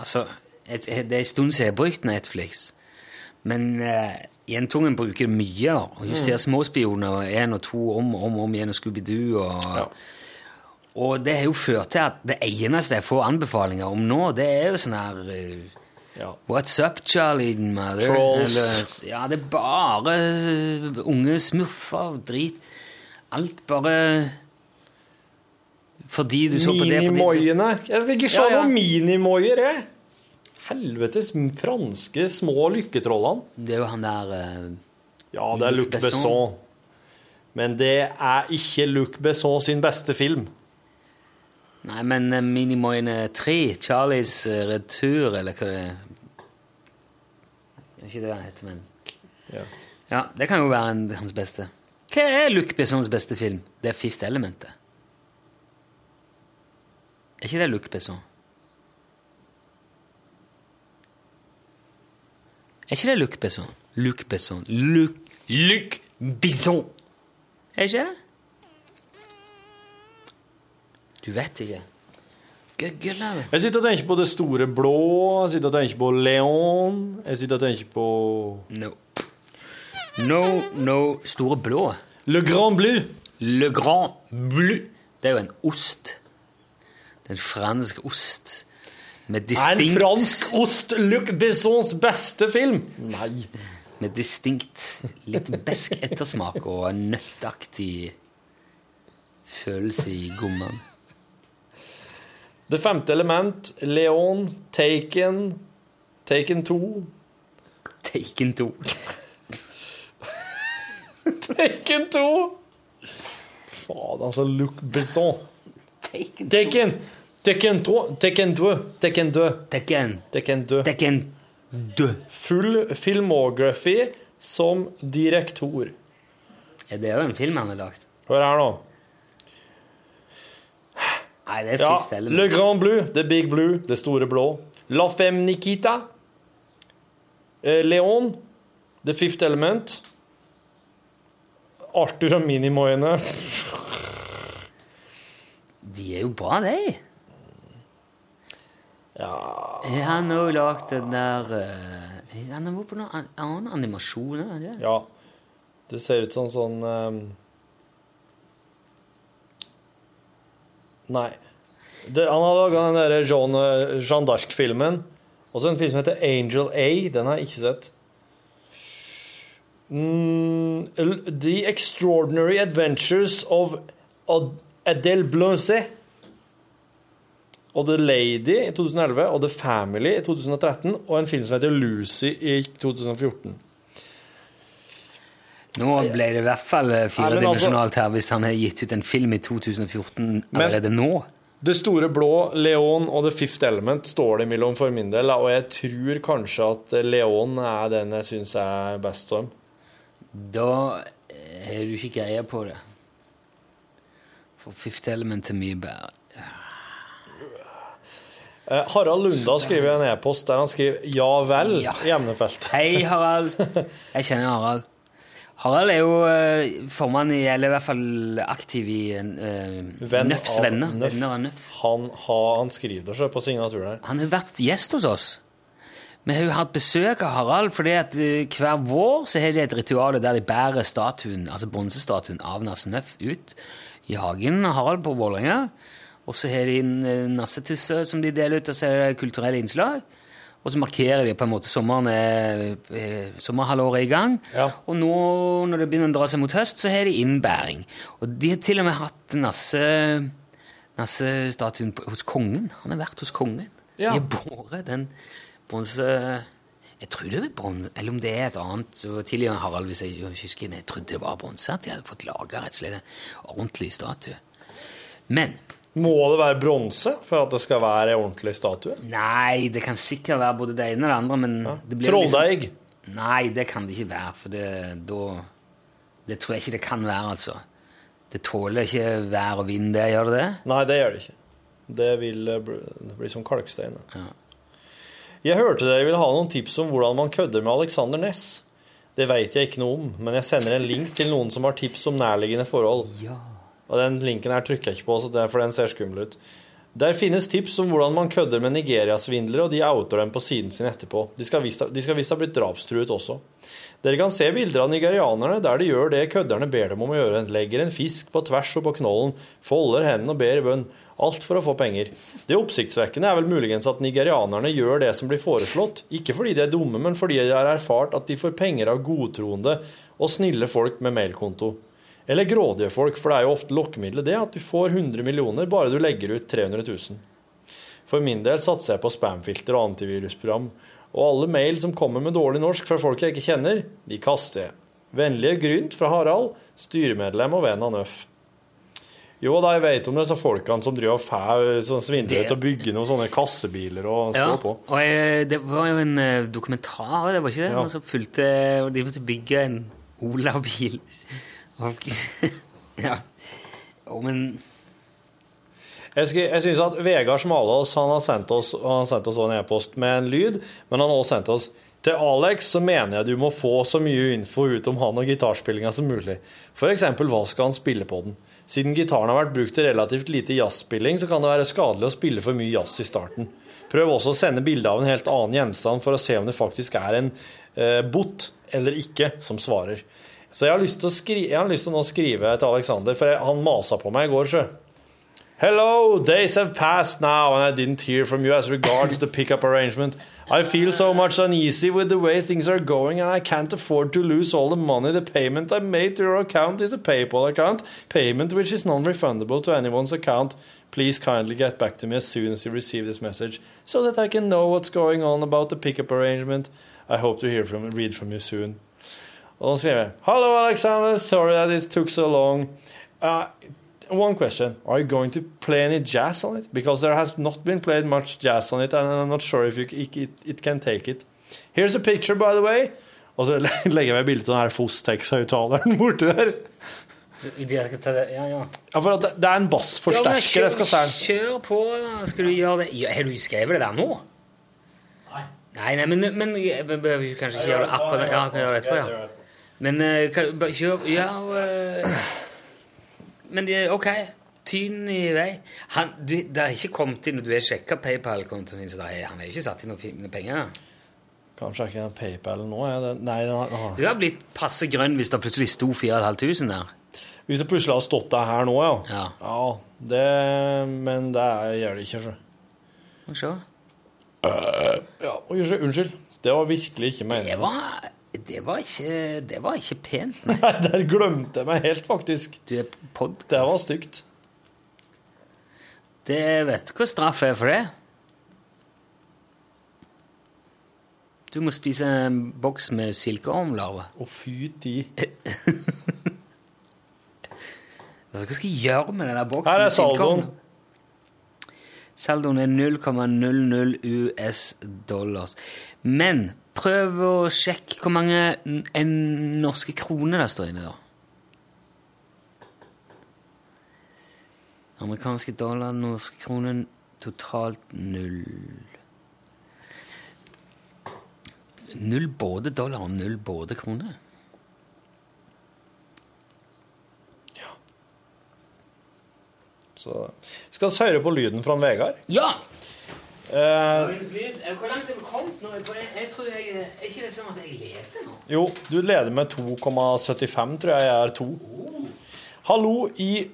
Altså, et, det er en stund siden jeg har brukt Netflix, men uh, Jentungen bruker det mye. da, Hun Mm. ser Småspioner én og to om og om, om igjen, og Scooby-Doo. Og, og det har jo ført til at det eneste jeg får anbefalinger om nå, det er jo sånn her ja. What's up, Charlie? Mother? Trolls. Eller, ja, det er bare eh, unge smurfer og drit. Alt bare fordi du så på det. Minimoiene. Jeg skal ikke se Ja, ja. noen minimoier, jeg. Helvetes franske små lykketrollene. Det er jo han der uh, Ja, det er Luc Besson. Besson. Men det er ikke Luc Besson sin beste film. Nei, men uh, Minimoine 3, Charlies eh, retur, eller hva det er Det er ikke det han heter, men Ja. Ja, det kan jo være en, hans beste. Hva er Luc Bessons beste film? Det er Fifth Element. det. Er ikke det Luc Besson? Er ikke det Luc Besson? Luc Besson Luc, Luc Besson! Er ikke det? Du vet ikke. Jeg sitter og tenker på Det store blå, jeg sitter og tenker på Leon, jeg sitter og tenker på No. No, no Store blå. Le Grand Bleu. Le Grand Bleu. Det er jo en ost. Det er en fransk ost. Med distinkt en fransk ost Luc Bessons beste film? Nei. Med distinkt litt besk ettersmak og en nøttaktig følelse i gommene. Det femte element, Leon, Taken, Taken 2 Taken 2. Taken 2! Faen, altså, Luc Besson. Taken Taken! Taken 2. Tekken 2. Tekken 2. Tekken. Tekken 2. Tekken 2. Full filmography som direktor. Er det jo en film han har lagd? Hør her nå. Nei, det er Ja, Fifth Le Grand Blue, The Big Blue, Det store blå. La Femme Nikita. Eh, Leon, The Fifth Element. Arthur og Minimoiene. De er jo bra, de. Ja Han har jo lagd den der uh, Han har vært på noen an- annen animasjon? det? Ja. Det ser ut som sånn um... Nei. Det, han har laga den der Jean, Jean d'Arc-filmen. Og så en film som heter Angel A. Den har jeg ikke sett. Mm, The Extraordinary Adventures of Adele Blancet. Og The Lady i 2011 og The Family i 2013. Og en film som heter Lucy i 2014. Nå ble det i hvert fall eh, altså- firedimensjonalt her hvis han har gitt ut en film i 2014 Men- allerede nå. Det store blå, Leon og The Fifth Element står det imellom for min del, og jeg tror kanskje at Leon er den jeg syns er best om. Da eh, har du ikke greie på det. For Fifth Element er mye bedre. Eh, Harald Lunda skriver en e-post der han skriver 'ja vel' Ja. i emnefelt. Hei, Harald. Jeg kjenner Harald. Harald er jo eh, formann i, eller i hvert fall aktiv i uh, Venn Nøffs venner. Nøff. Nøff. Han, har- han skriver det selv på signaturen her. Han har vært gjest hos oss. Vi har jo hatt besøk av Harald, fordi at hver vår så har de et ritual der de bærer statuen, altså bronsestatuen av Nasse Nøff ut i hagen av Harald på Vålerenga. Og så har de nassetusser eh, nassetusse som de deler ut, og så er det kulturelle innslag. Og så markerer de på en måte sommeren er, eh, sommerhalvåret er i gang. Ja. Og nå når det begynner å dra seg mot høst, så har de innbæring. Og de har til og med hatt nasse, nassestatuen på- hos kongen. Han har vært hos kongen. Ja. De har båret den bronse... Jeg tror det er bronse, eller om det er et annet tidligere Harald, hvis jeg ikke husker, men jeg trodde det var bronse, at de hadde fått laga rett og slett en ordentlig statue. Men Må det være bronse for at det skal være en ordentlig statue? Nei, det kan sikkert være både det ene og det andre, men det blir Trolldeig? Liksom, nei, det kan det ikke være, for det, da Det tror jeg ikke det kan være, altså. Det tåler ikke vær og vind, det, gjør det det? Nei, det gjør det ikke. Det vil eh, bli, som kalkstein. Ja. Jeg hørte dere ville ha noen tips om hvordan man kødder med Alexander Næss. Det veit jeg ikke noe om, men jeg sender en link til noen som har tips om nærliggende forhold. Og den linken her trykker jeg ikke på, så det er for den ser skummel ut. Der finnes tips om hvordan man kødder med Nigeria-svindlere, og de outer dem på siden sin etterpå. De skal visst ha blitt drapstruet også. Dere kan se bilder av nigerianerne der de gjør det kødderne ber dem om å gjøre. Legger en fisk på tvers og på knollen, folder hendene og ber i bønn. Alt for å få penger. Det oppsiktsvekkende er vel muligens at nigerianerne gjør det som blir foreslått, ikke fordi de er dumme, men fordi de har erfart at de får penger av godtroende og snille folk med mailkonto. Eller grådige folk, for det er jo ofte lokkemiddelet det at du får 100 millioner bare du legger ut 300 000. For min del satser jeg på spamfilter og antivirusprogram, og alle mail som kommer med dårlig norsk fra folk jeg ikke kjenner, de kaster jeg. Vennlige Grynt fra Harald, styremedlem og venn av Nøff. Jo da, jeg vet om disse folkene som driver og fær, sånn svindler Det- til å bygge noen sånne kassebiler og står Ja, på. og jeg, det var jo en eh, dokumentar, det var ikke det? Ja. Som fulgte De måtte bygge en Ola-bil. Ja. Jo, men Jeg, jeg synes at Vegard Smalås han har sendt oss, han sendt oss en e-post med en lyd, men han har også sendt oss til Alex så mener jeg du må få så mye info ut om han og gitarspillinga som mulig. Eksempel, hva skal han spille på den? Siden gitaren har vært brukt til relativt lite jazzspilling, så kan det være skadelig å spille for mye jazz i starten. Prøv også å sende bilde av en helt annen gjenstand for å se om det faktisk er en eh, bot eller ikke som svarer. Så jeg har lyst til å, skri jeg har lyst til å nå skrive til Alexander, for jeg, han masa på meg i går, sjø. Hello, days have passed now, and I didn't hear from you as regards the pickup arrangement. I feel so much uneasy with the way things are going, and I can't afford to lose all the money. The payment I made to your account is a PayPal account, payment which is non-refundable to anyone's account. Please kindly get back to me as soon as you receive this message, so that I can know what's going on about the pickup arrangement. I hope to hear from read from you soon. Og da skriver jeg Hello, Alexander. Sorry that it took so long. Uh, one question. Are you going to play any jazz on it? Because there has not been played much jazz on it, and I'm not sure if you, it, it, it can take it. Here's a picture, by the way. Og så legger jeg meg bilde av den her Fostex-høyttaleren borti der. Ja, ja. Ja, for at det, er en bassforsterker jeg skal selge. Kjør på, da. Skal du gjøre det? Ja, har du skrevet det der nå? Nei, nei, men, men men, vi kanskje ikke gjøre det akkurat Ja, kan gjøre det etterpå, ja. Men eh, kan, kjør Ja uh, Men det er OK. Tyn i vei. Han, du, det har ikke kommet inn når du har sjekka PayPal-kontoen din, så er, han har jo ikke satt inn noen penger? Kanskje ikke PayPal nå? Er det? Nei, den har- Du har blitt passe grønn hvis det plutselig sto 4500 der. Hvis det plutselig har stått der her nå, ja. Ja. det, men det gjør det ikke, sjø. Se. Ja, unnskyld. Det var virkelig ikke meningen. Det var, det var ikke Det var ikke pent. Nei. Nei, der glemte jeg meg helt, faktisk. Du er podcast. Det var stygt. Det vet du hva straff er for det? Du må spise en boks med silkeormlarver. Å, fytti. Altså, hva skal jeg gjøre med den boksen? Her er saldoen. Saldoen er 0,00 US dollars. Men prøv å sjekke hvor mange en norske kroner det står inne, da. Amerikanske dollar, norske kroner, totalt null. Null både dollar og null både kroner. Så skal vi høre på lyden fra Vegard? Ja! Eh. Eh, Hvor langt er vi kommet nå? Jeg, tror jeg, Er ikke det sånn at jeg leder nå? jo, du leder med 2,75, tror jeg jeg er to. Hallo, i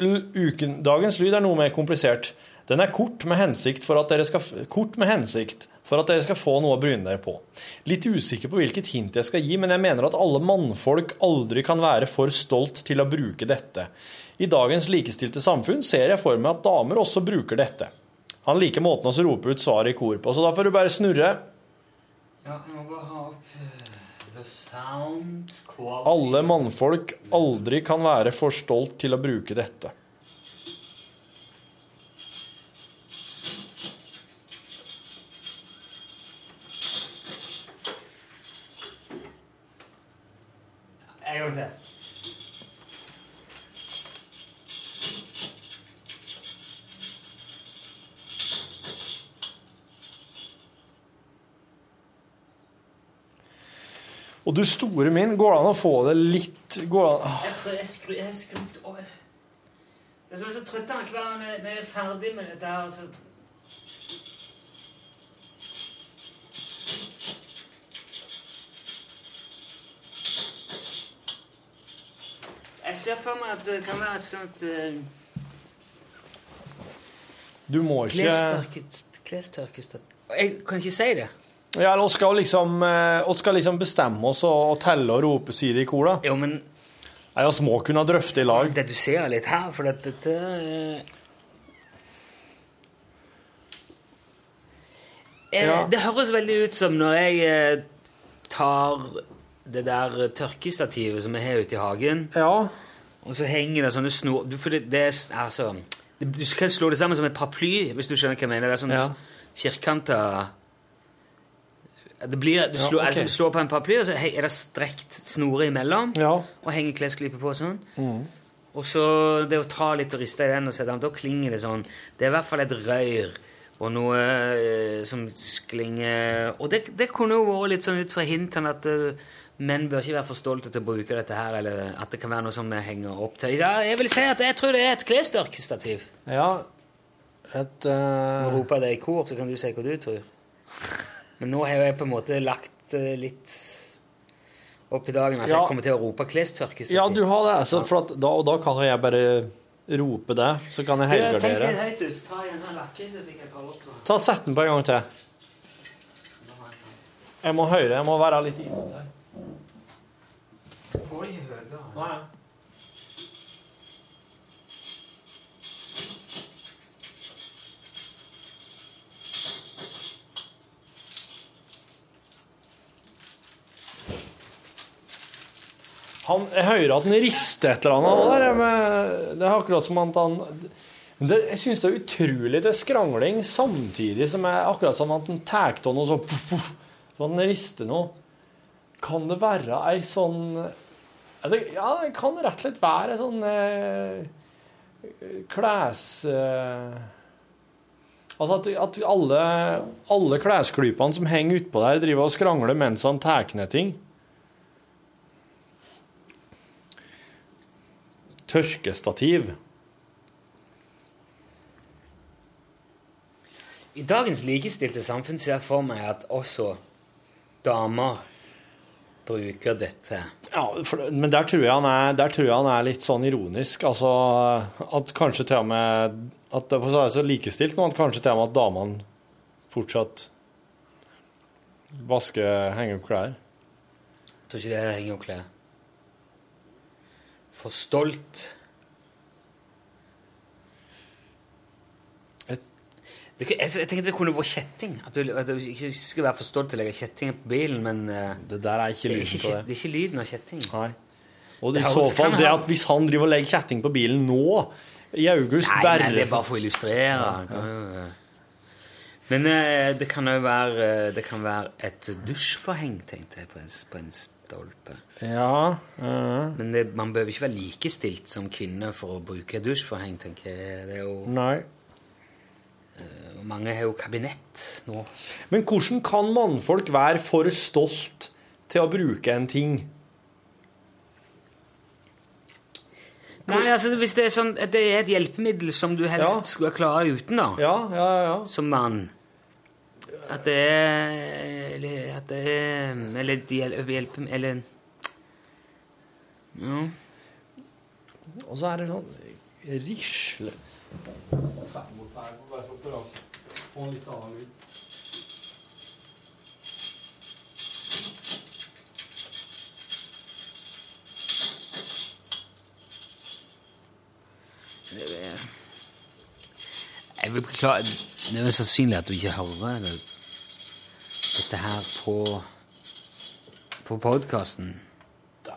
uken Dagens lyd er noe mer komplisert. Den er kort med hensikt for at dere skal, kort med hensikt for at dere skal få noe å bryne dere på. Litt usikker på hvilket hint jeg skal gi, men jeg mener at alle mannfolk aldri kan være for stolt til å bruke dette. I dagens likestilte samfunn ser jeg for meg at damer også bruker dette. Han liker måten å rope ut svaret i kor på, så da får du bare snurre. Ja, jeg må bare ha opp eh, the sound quality. Alle mannfolk aldri kan være for stolt til å bruke dette. En gang til. Og du store min, går det an å få det litt går det an, Jeg tror jeg skru, jeg skrudd over. Jeg er så, trøtt av hver gang når jeg- når jeg er ferdig med dette her. Altså. Jeg ser for meg at det kan være et sånt uh, Du må ikke Klestørkestativ Jeg kan ikke si det. Ja, eller vi skal liksom, eh, vi skal liksom bestemme oss og, og telle og rope side i kor, da. Jo, men Nei, Vi må kunne drøfte i lag. Redusere litt her, for dette, dette eh, eh, Ja. Det høres veldig ut som når jeg eh, tar det der tørkestativet som vi har ute i hagen, ja. og så henger det sånne snor du, det, det er altså det, Du kan slå det sammen som et paraply, hvis du skjønner hva jeg mener. Det er sånn Ja. firkanta det blir, du Ja, slår, ok. altså, du slår på en paraply, og så er det strekt snore imellom, Ja. og henger klesklype på sånn. Mm. Og så det å ta litt og riste i den, og sette den, da klinger det sånn. Det er i hvert fall et røyr og noe eh, som klinger Og det, det kunne jo vært litt sånn ut fra hintene at uh, menn bør ikke være for stolte til å bruke dette her, eller at det kan være noe som vi henger opp til. Ja, jeg vil si at jeg tror det er et klesstørkestativ. Ja, et uh... Skal vi rope det i kor, så kan du si hva du tror. Men nå har jeg på en måte lagt eh, litt opp i dagen at Ja. jeg kommer til å rope klestørke. Ja, du har det. Så for at, da, og da kan jo jeg bare rope det, så kan jeg Du, tenk helgardere. Ta en sånn lakke, så fikk jeg opp da. Ta Sett den på en gang til. Jeg må høre. Jeg må være litt innåt her. Får det ikke høyere. Nei. Han, jeg hører at han rister et eller annet. Der, det er akkurat som at han det, Jeg syns det er utrolig til skrangling samtidig som jeg, akkurat som at han tar av noe så så han rister noe. Kan det være ei sånn ja, det kan rett og slett være ei sånn eh, kles... Eh, altså at, at alle, alle klesklypene som henger utpå der, driver og skrangler mens han tar ned ting. Tørkestativ. I dagens likestilte samfunn ser jeg for meg at også damer bruker dette. Ja, for, men der tror, jeg han er, der tror jeg han er litt sånn ironisk. Altså at kanskje til og med at det er så likestilt nå at kanskje til og med at damene fortsatt vasker, henger opp klær. Jeg tror ikke det henger opp klær. For stolt. Det, jeg, jeg tenker det kunne vært kjetting. At du, at du ikke skulle være for stolt til å legge kjetting på bilen, men eh, Det der er ikke lyden på det. det er ikke lyden av kjetting. Nei. Og Det i så fall det at hvis han driver og legger kjetting på bilen nå, I august Nei, bare nei, det er bare for å illustrere. Ja, jo, eh. Men eh, det kan jo være Det kan være et dusjforheng, tenkte jeg, på en, på en stolpe. Ja. ja. Men det, man behøver ikke være likestilt som kvinne for å bruke dusjforheng, tenker jeg. Det er jo, Nei. Uh, mange har jo kabinett nå. Men hvordan kan mannfolk være for stolt til å bruke en ting? Nei, altså Hvis det er sånn det er et hjelpemiddel som du helst Ja. skal klare uten, da, Ja, ja, ja. som mann At det er Eller at det er Eller de hjelper hjelpe... Eller Ja. Og så er det sånn risle bare for å få en litt annen lyd. Det er, jeg vil beklage Det er vel sannsynlig at du ikke hører det, dette her på på podkasten. Det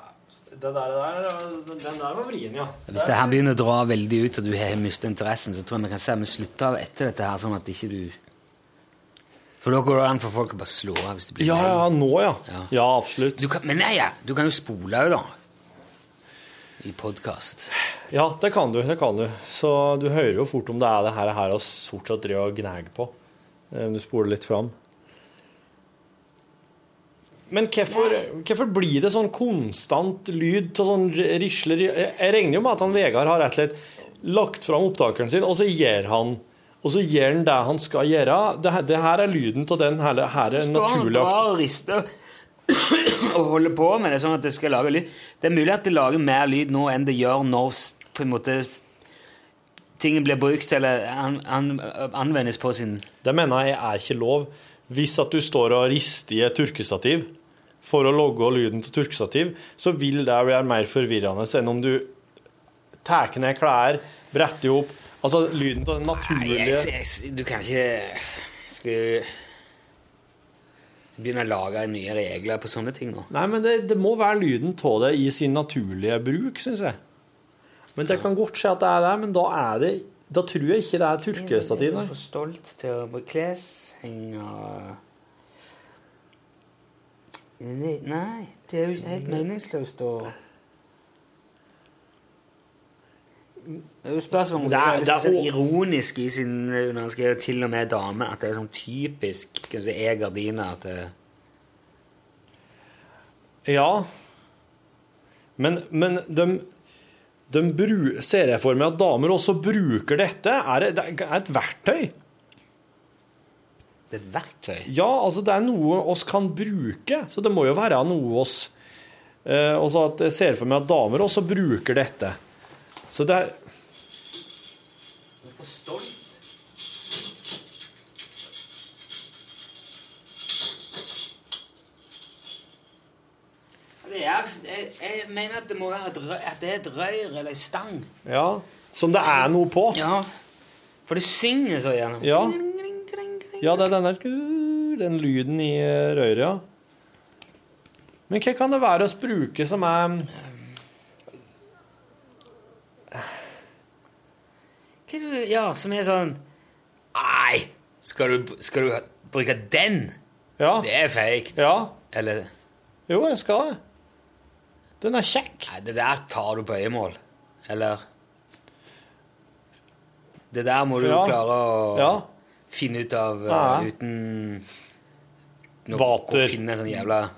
der, det der, den der var vrien, ja. Hvis det her begynner å dra veldig ut, og du har mistet interessen, så tror jeg vi kan si at vi slutter av etter dette her, sånn at ikke du For da går det an for folk å bare slå av hvis det blir Ja, ja, nå, ja. Ja. Ja, absolutt. Du kan, men nei, ja, du kan jo spole òg, da. I podkast. Ja, det kan du. det kan du. Så du hører jo fort om det er det her, her og fortsatt driver og gnager på. eh, du spoler litt fram. Men hvorfor, hvorfor blir det sånn konstant lyd av sånn risler? Jeg regner jo med at han Vegard har rett og slett lagt fram opptakeren sin, og så gjør han og så gjør han det han skal gjøre. Det, her- det her er lyden av den her, her er han bare og rister og holder på med det sånn at det skal lage lyd. Det er mulig at det lager mer lyd nå enn det gjør når på en måte tingen blir brukt eller an, an, anvendes på sin Det mener jeg er ikke lov. Hvis at du står og rister i et tørkestativ for å logge lyden til tørkestativ, så vil det være mer forvirrende enn om du tar ned klær, bretter opp Altså lyden til den Nei, naturlige jeg, jeg, du kan ikke Skal du begynne å lage nye regler på sånne ting nå? Nei, men det, det må være lyden av det i sin naturlige bruk, syns jeg. Men det kan godt skje at det er det, men da er det Da tror jeg ikke det er tørkestativ, er for stolt til å bruke og Nei, det er jo helt meningsløst å Det er jo spørsmål om Det det er- det er liksom ironisk i sin Når han skriver til og med dame, at det er sånn typisk kanskje er gardiner at det Ja. Men, men de, de bru, ser jeg for meg at damer også bruker dette. Er det, det er et verktøy. Det er et verktøy. Ja, altså det er noe oss kan bruke, så det må jo være noe oss eh, Også at jeg ser for meg at damer også bruker dette. Så det er For stolt. Det er, jeg, jeg mener at det må være et rør, at det er et rør eller ei stang. Ja, som det er noe på. Ja, for det synger så gjerne. Ja. Ja, det er denne, Den lyden i eh, røret, ja. Men hva kan det være å bruke som er Hva er det, ja, som er sånn Nei, skal du, skal du bruke den? Ja. Det er fake. Ja. Eller Jo, jeg skal det. Den er kjekk. Nei, det der tar du på øyemål. Eller Det der må du Ja. klare å Ja. finne ut av Ja. uten noe- Vater. å Finne en sånn jævla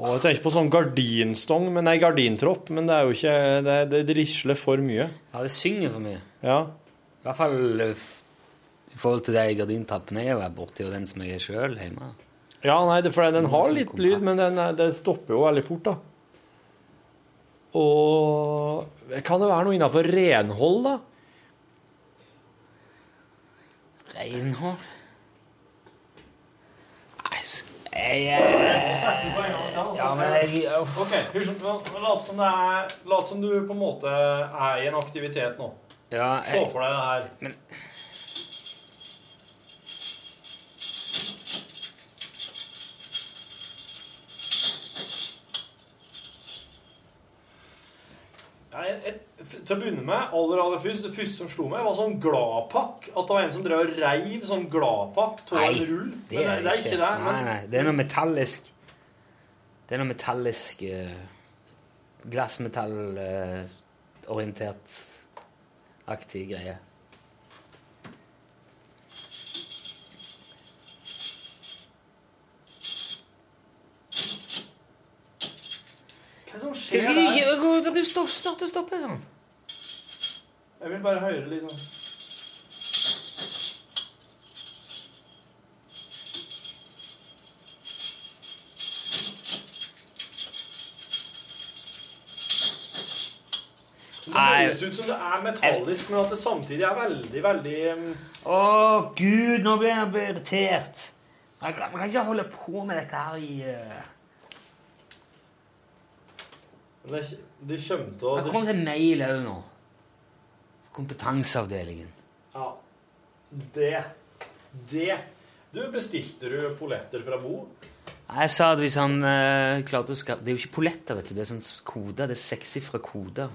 Og jeg tenker på sånn gardinstong, men nei, gardintropp, men det er jo ikke Det, det risler for mye. Ja, det synger for mye. Ja. I hvert fall eh, i forhold til de gardintrappene jeg har borti, og den som jeg er sjøl hjemme. Ja, nei, det, for den har sånn litt lyd, men den, den, stopper jo veldig fort, da. Og kan det være noe innenfor renhold, da? Renhold Nei, sk- jeg, jeg Ja, men jeg OK, lat som, det er, lat som du på en måte er i en aktivitet nå. Ja, Se for deg det her. Men Ja, jeg, jeg, f- til å begynne med, aller, aller først, det første som slo meg, var sånn gladpakk. At det var en som drev og reiv sånn gladpakk av en rull. det er det er ikke det. Nei, nei, det er noe metallisk Det er noe metallisk uh, Glassmetallorientert aktig greie. hva er det som skjer skal der? du starter starte og stoppe sånn? Jeg vil bare høre litt sånn Det Nei. høres ut som det er metallisk, men at det samtidig er veldig, veldig um, Å, gud, nå blir jeg irritert. Man kan, ikke holde på med dette her i uh... Det, det kommer til å Det kommer til mail òg nå. Kompetanseavdelingen. Ja. Det Det Du, bestilte du polletter fra Bo? Jeg sa at hvis han eh, klarte å skape Det er jo ikke polletter, vet du. Det er sånn koder. Det er sekssifra koder.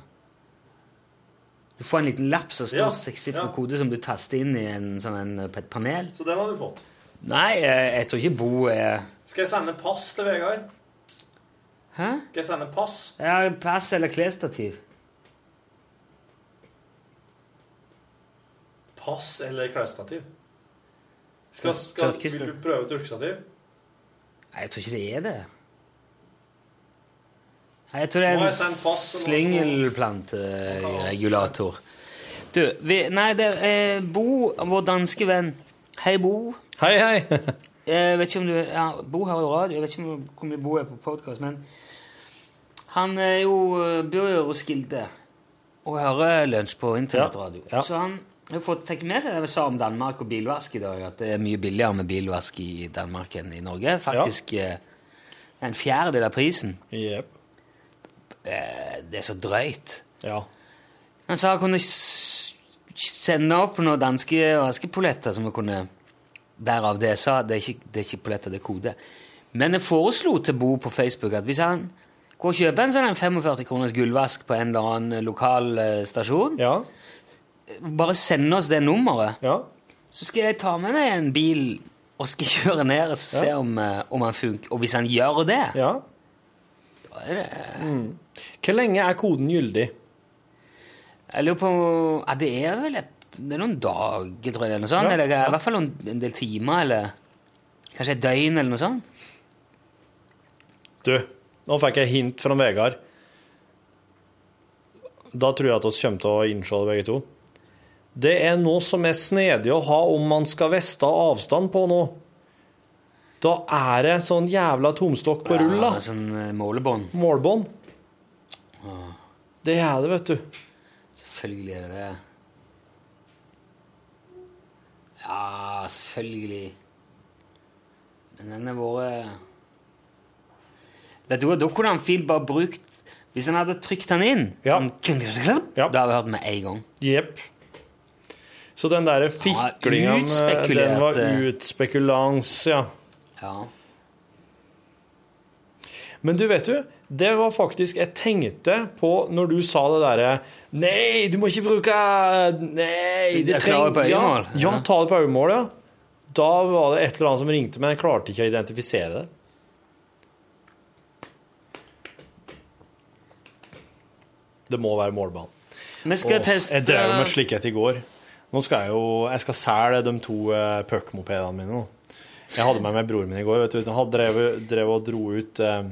Du får en liten lapp som står Ja, sekssifra ja. kode som du taster inn i en, sånn en, på et panel. Så den har du fått. Nei, eh, jeg tror ikke Bo er Skal jeg sende pass til Vegard? Hæ? Skal jeg sende pass? Ja, pass eller klesstativ. Pass eller klesstativ? Skal, skal, vil du prøve tørkestativ? Nei, jeg tror ikke det er det. Nei, jeg tror det er en slyngelplanteregulator. Du, vi, nei, det er Bo, vår danske venn. Hei, Bo. Hei, hei. Jeg vet ikke om du ja, Bo har jo radio. Jeg vet ikke om hvor mye Bo er på podkast, men han er jo, bor jo i Roskilde og hører lunsj på internettradio. Ja, ja. Så han fått, fikk med seg det vi sa om Danmark og bilvask i dag, at det er mye billigere med bilvask i Danmark enn i Norge. Faktisk ja. en fjerdedel av prisen. Jep. Eh, Det er så drøyt. Ja. Han sa han kunne sende opp noen danske vaskepoletter som vi kunne Derav det jeg sa. Det er ikke, det er ikke polletter, det er kode. Men jeg foreslo til Bo på Facebook at hvis han går og kjøper en sånn 45 kroners gullvask på en eller annen lokal stasjon stasjon, bare sende oss det nummeret, så skal jeg ta med meg en bil og skal kjøre ned og se Ja. om, eh, om han funker. Og hvis han gjør det, Ja. da er det Mm. Hvor lenge er koden gyldig? Jeg lurer på ja, Det er vel et, det er noen dager, tror jeg, eller noe sånt. Ja, Eller ja. i hvert fall en del timer, eller kanskje et døgn, eller noe sånt. Du, nå fikk jeg hint fra Vegard. Da tror jeg at vi kommer til å innse det begge to. Det er noe som er snedig å ha om man skal veste avstand på noe. Da er det sånn jævla tomstokk på rull, da. Ja, sånn målebånd. målebånd. Målbånd. Det er det, vet du. Selvfølgelig er det det. Ja, selvfølgelig. Men den har vært Vet du hva, Da kunne han fint bare brukt Hvis han hadde trykt den inn, sånn, da hadde vi hørt med en gang. Jepp. Så den der fiklinga den var eh. utspekulans, ja. Ja. Men du, vet du, det var faktisk Jeg tenkte på når du sa det derre Nei, du må ikke bruke Nei, du trenger, på øyemål. Ja, ja, ta det på øyemål, ja. Da var det et eller annet som ringte, men jeg klarte ikke å identifisere det. Det må være målbanen. Vi skal Åh, teste- Jeg drev med slikhet i går. Nå skal jeg jo Jeg skal selge de to uh, puck-mopedene mine nå. Jeg hadde med meg broren min i går. vet du. Han drev, drev og dro ut, eh,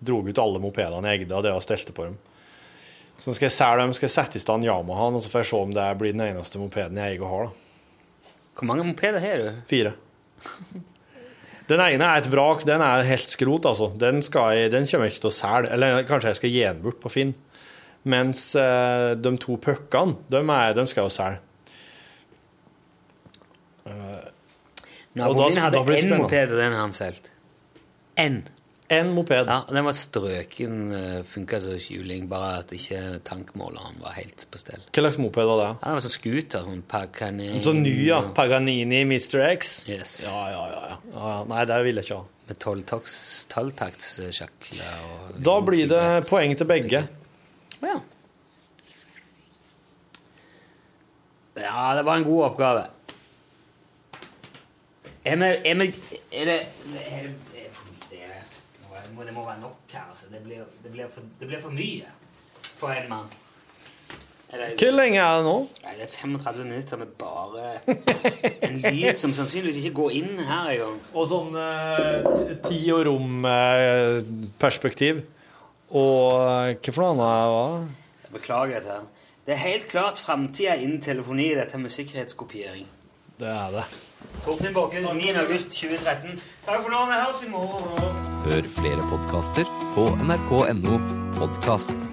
dro ut alle mopedene jeg eide, og drev og stelte på dem. Så nå skal jeg selge dem, skal jeg sette i stand Yamahaen, og så får jeg se om det blir den eneste mopeden jeg eier og har. da. Hvor mange mopeder har du? Fire. Den ene er et vrak. Den er helt skrot, altså. Den, skal jeg, den kommer jeg ikke til å selge. Eller kanskje jeg skal gi den bort på Finn. Mens eh, de to puckene, de, de skal jeg jo selge. Naboen min hadde én moped, og den har han solgt. Én. En moped. Ja, og Den var strøken, eh, funka som juling, bare at ikke tankmåleren var helt på stell. Hva slags moped var det? Ja, det var sånn scooter. Sånn Paganini. Så sånn ny, ja. Paganini Mr. X? Yes. Ja, ja, ja. ja. Nei, det ville jeg ikke ha. Med tolvtaktssjakle og Da blir det poeng til begge. Ja. Ja, det var en god oppgave. Er vi Er, vi, er det er det, det, er det, er, det må- det må være nok her, altså. Det blir, det blir, for, det blir for mye for en mann. Hvor lenge er det nå? Nei, det er 35 minutter med bare en lyd som sannsynligvis ikke går inn her engang. Og sånn eh, tid- og romperspektiv. Og eh, hva for noe annet er det? Jeg beklager dette. her. Det er helt klart framtida innen telefoni, dette med sikkerhetskopiering. Det er det. Torfinn Borchhus, 9. august 2013. Takk for nå, vi høres i morgen. Hør flere podkaster på nrk.no podkast.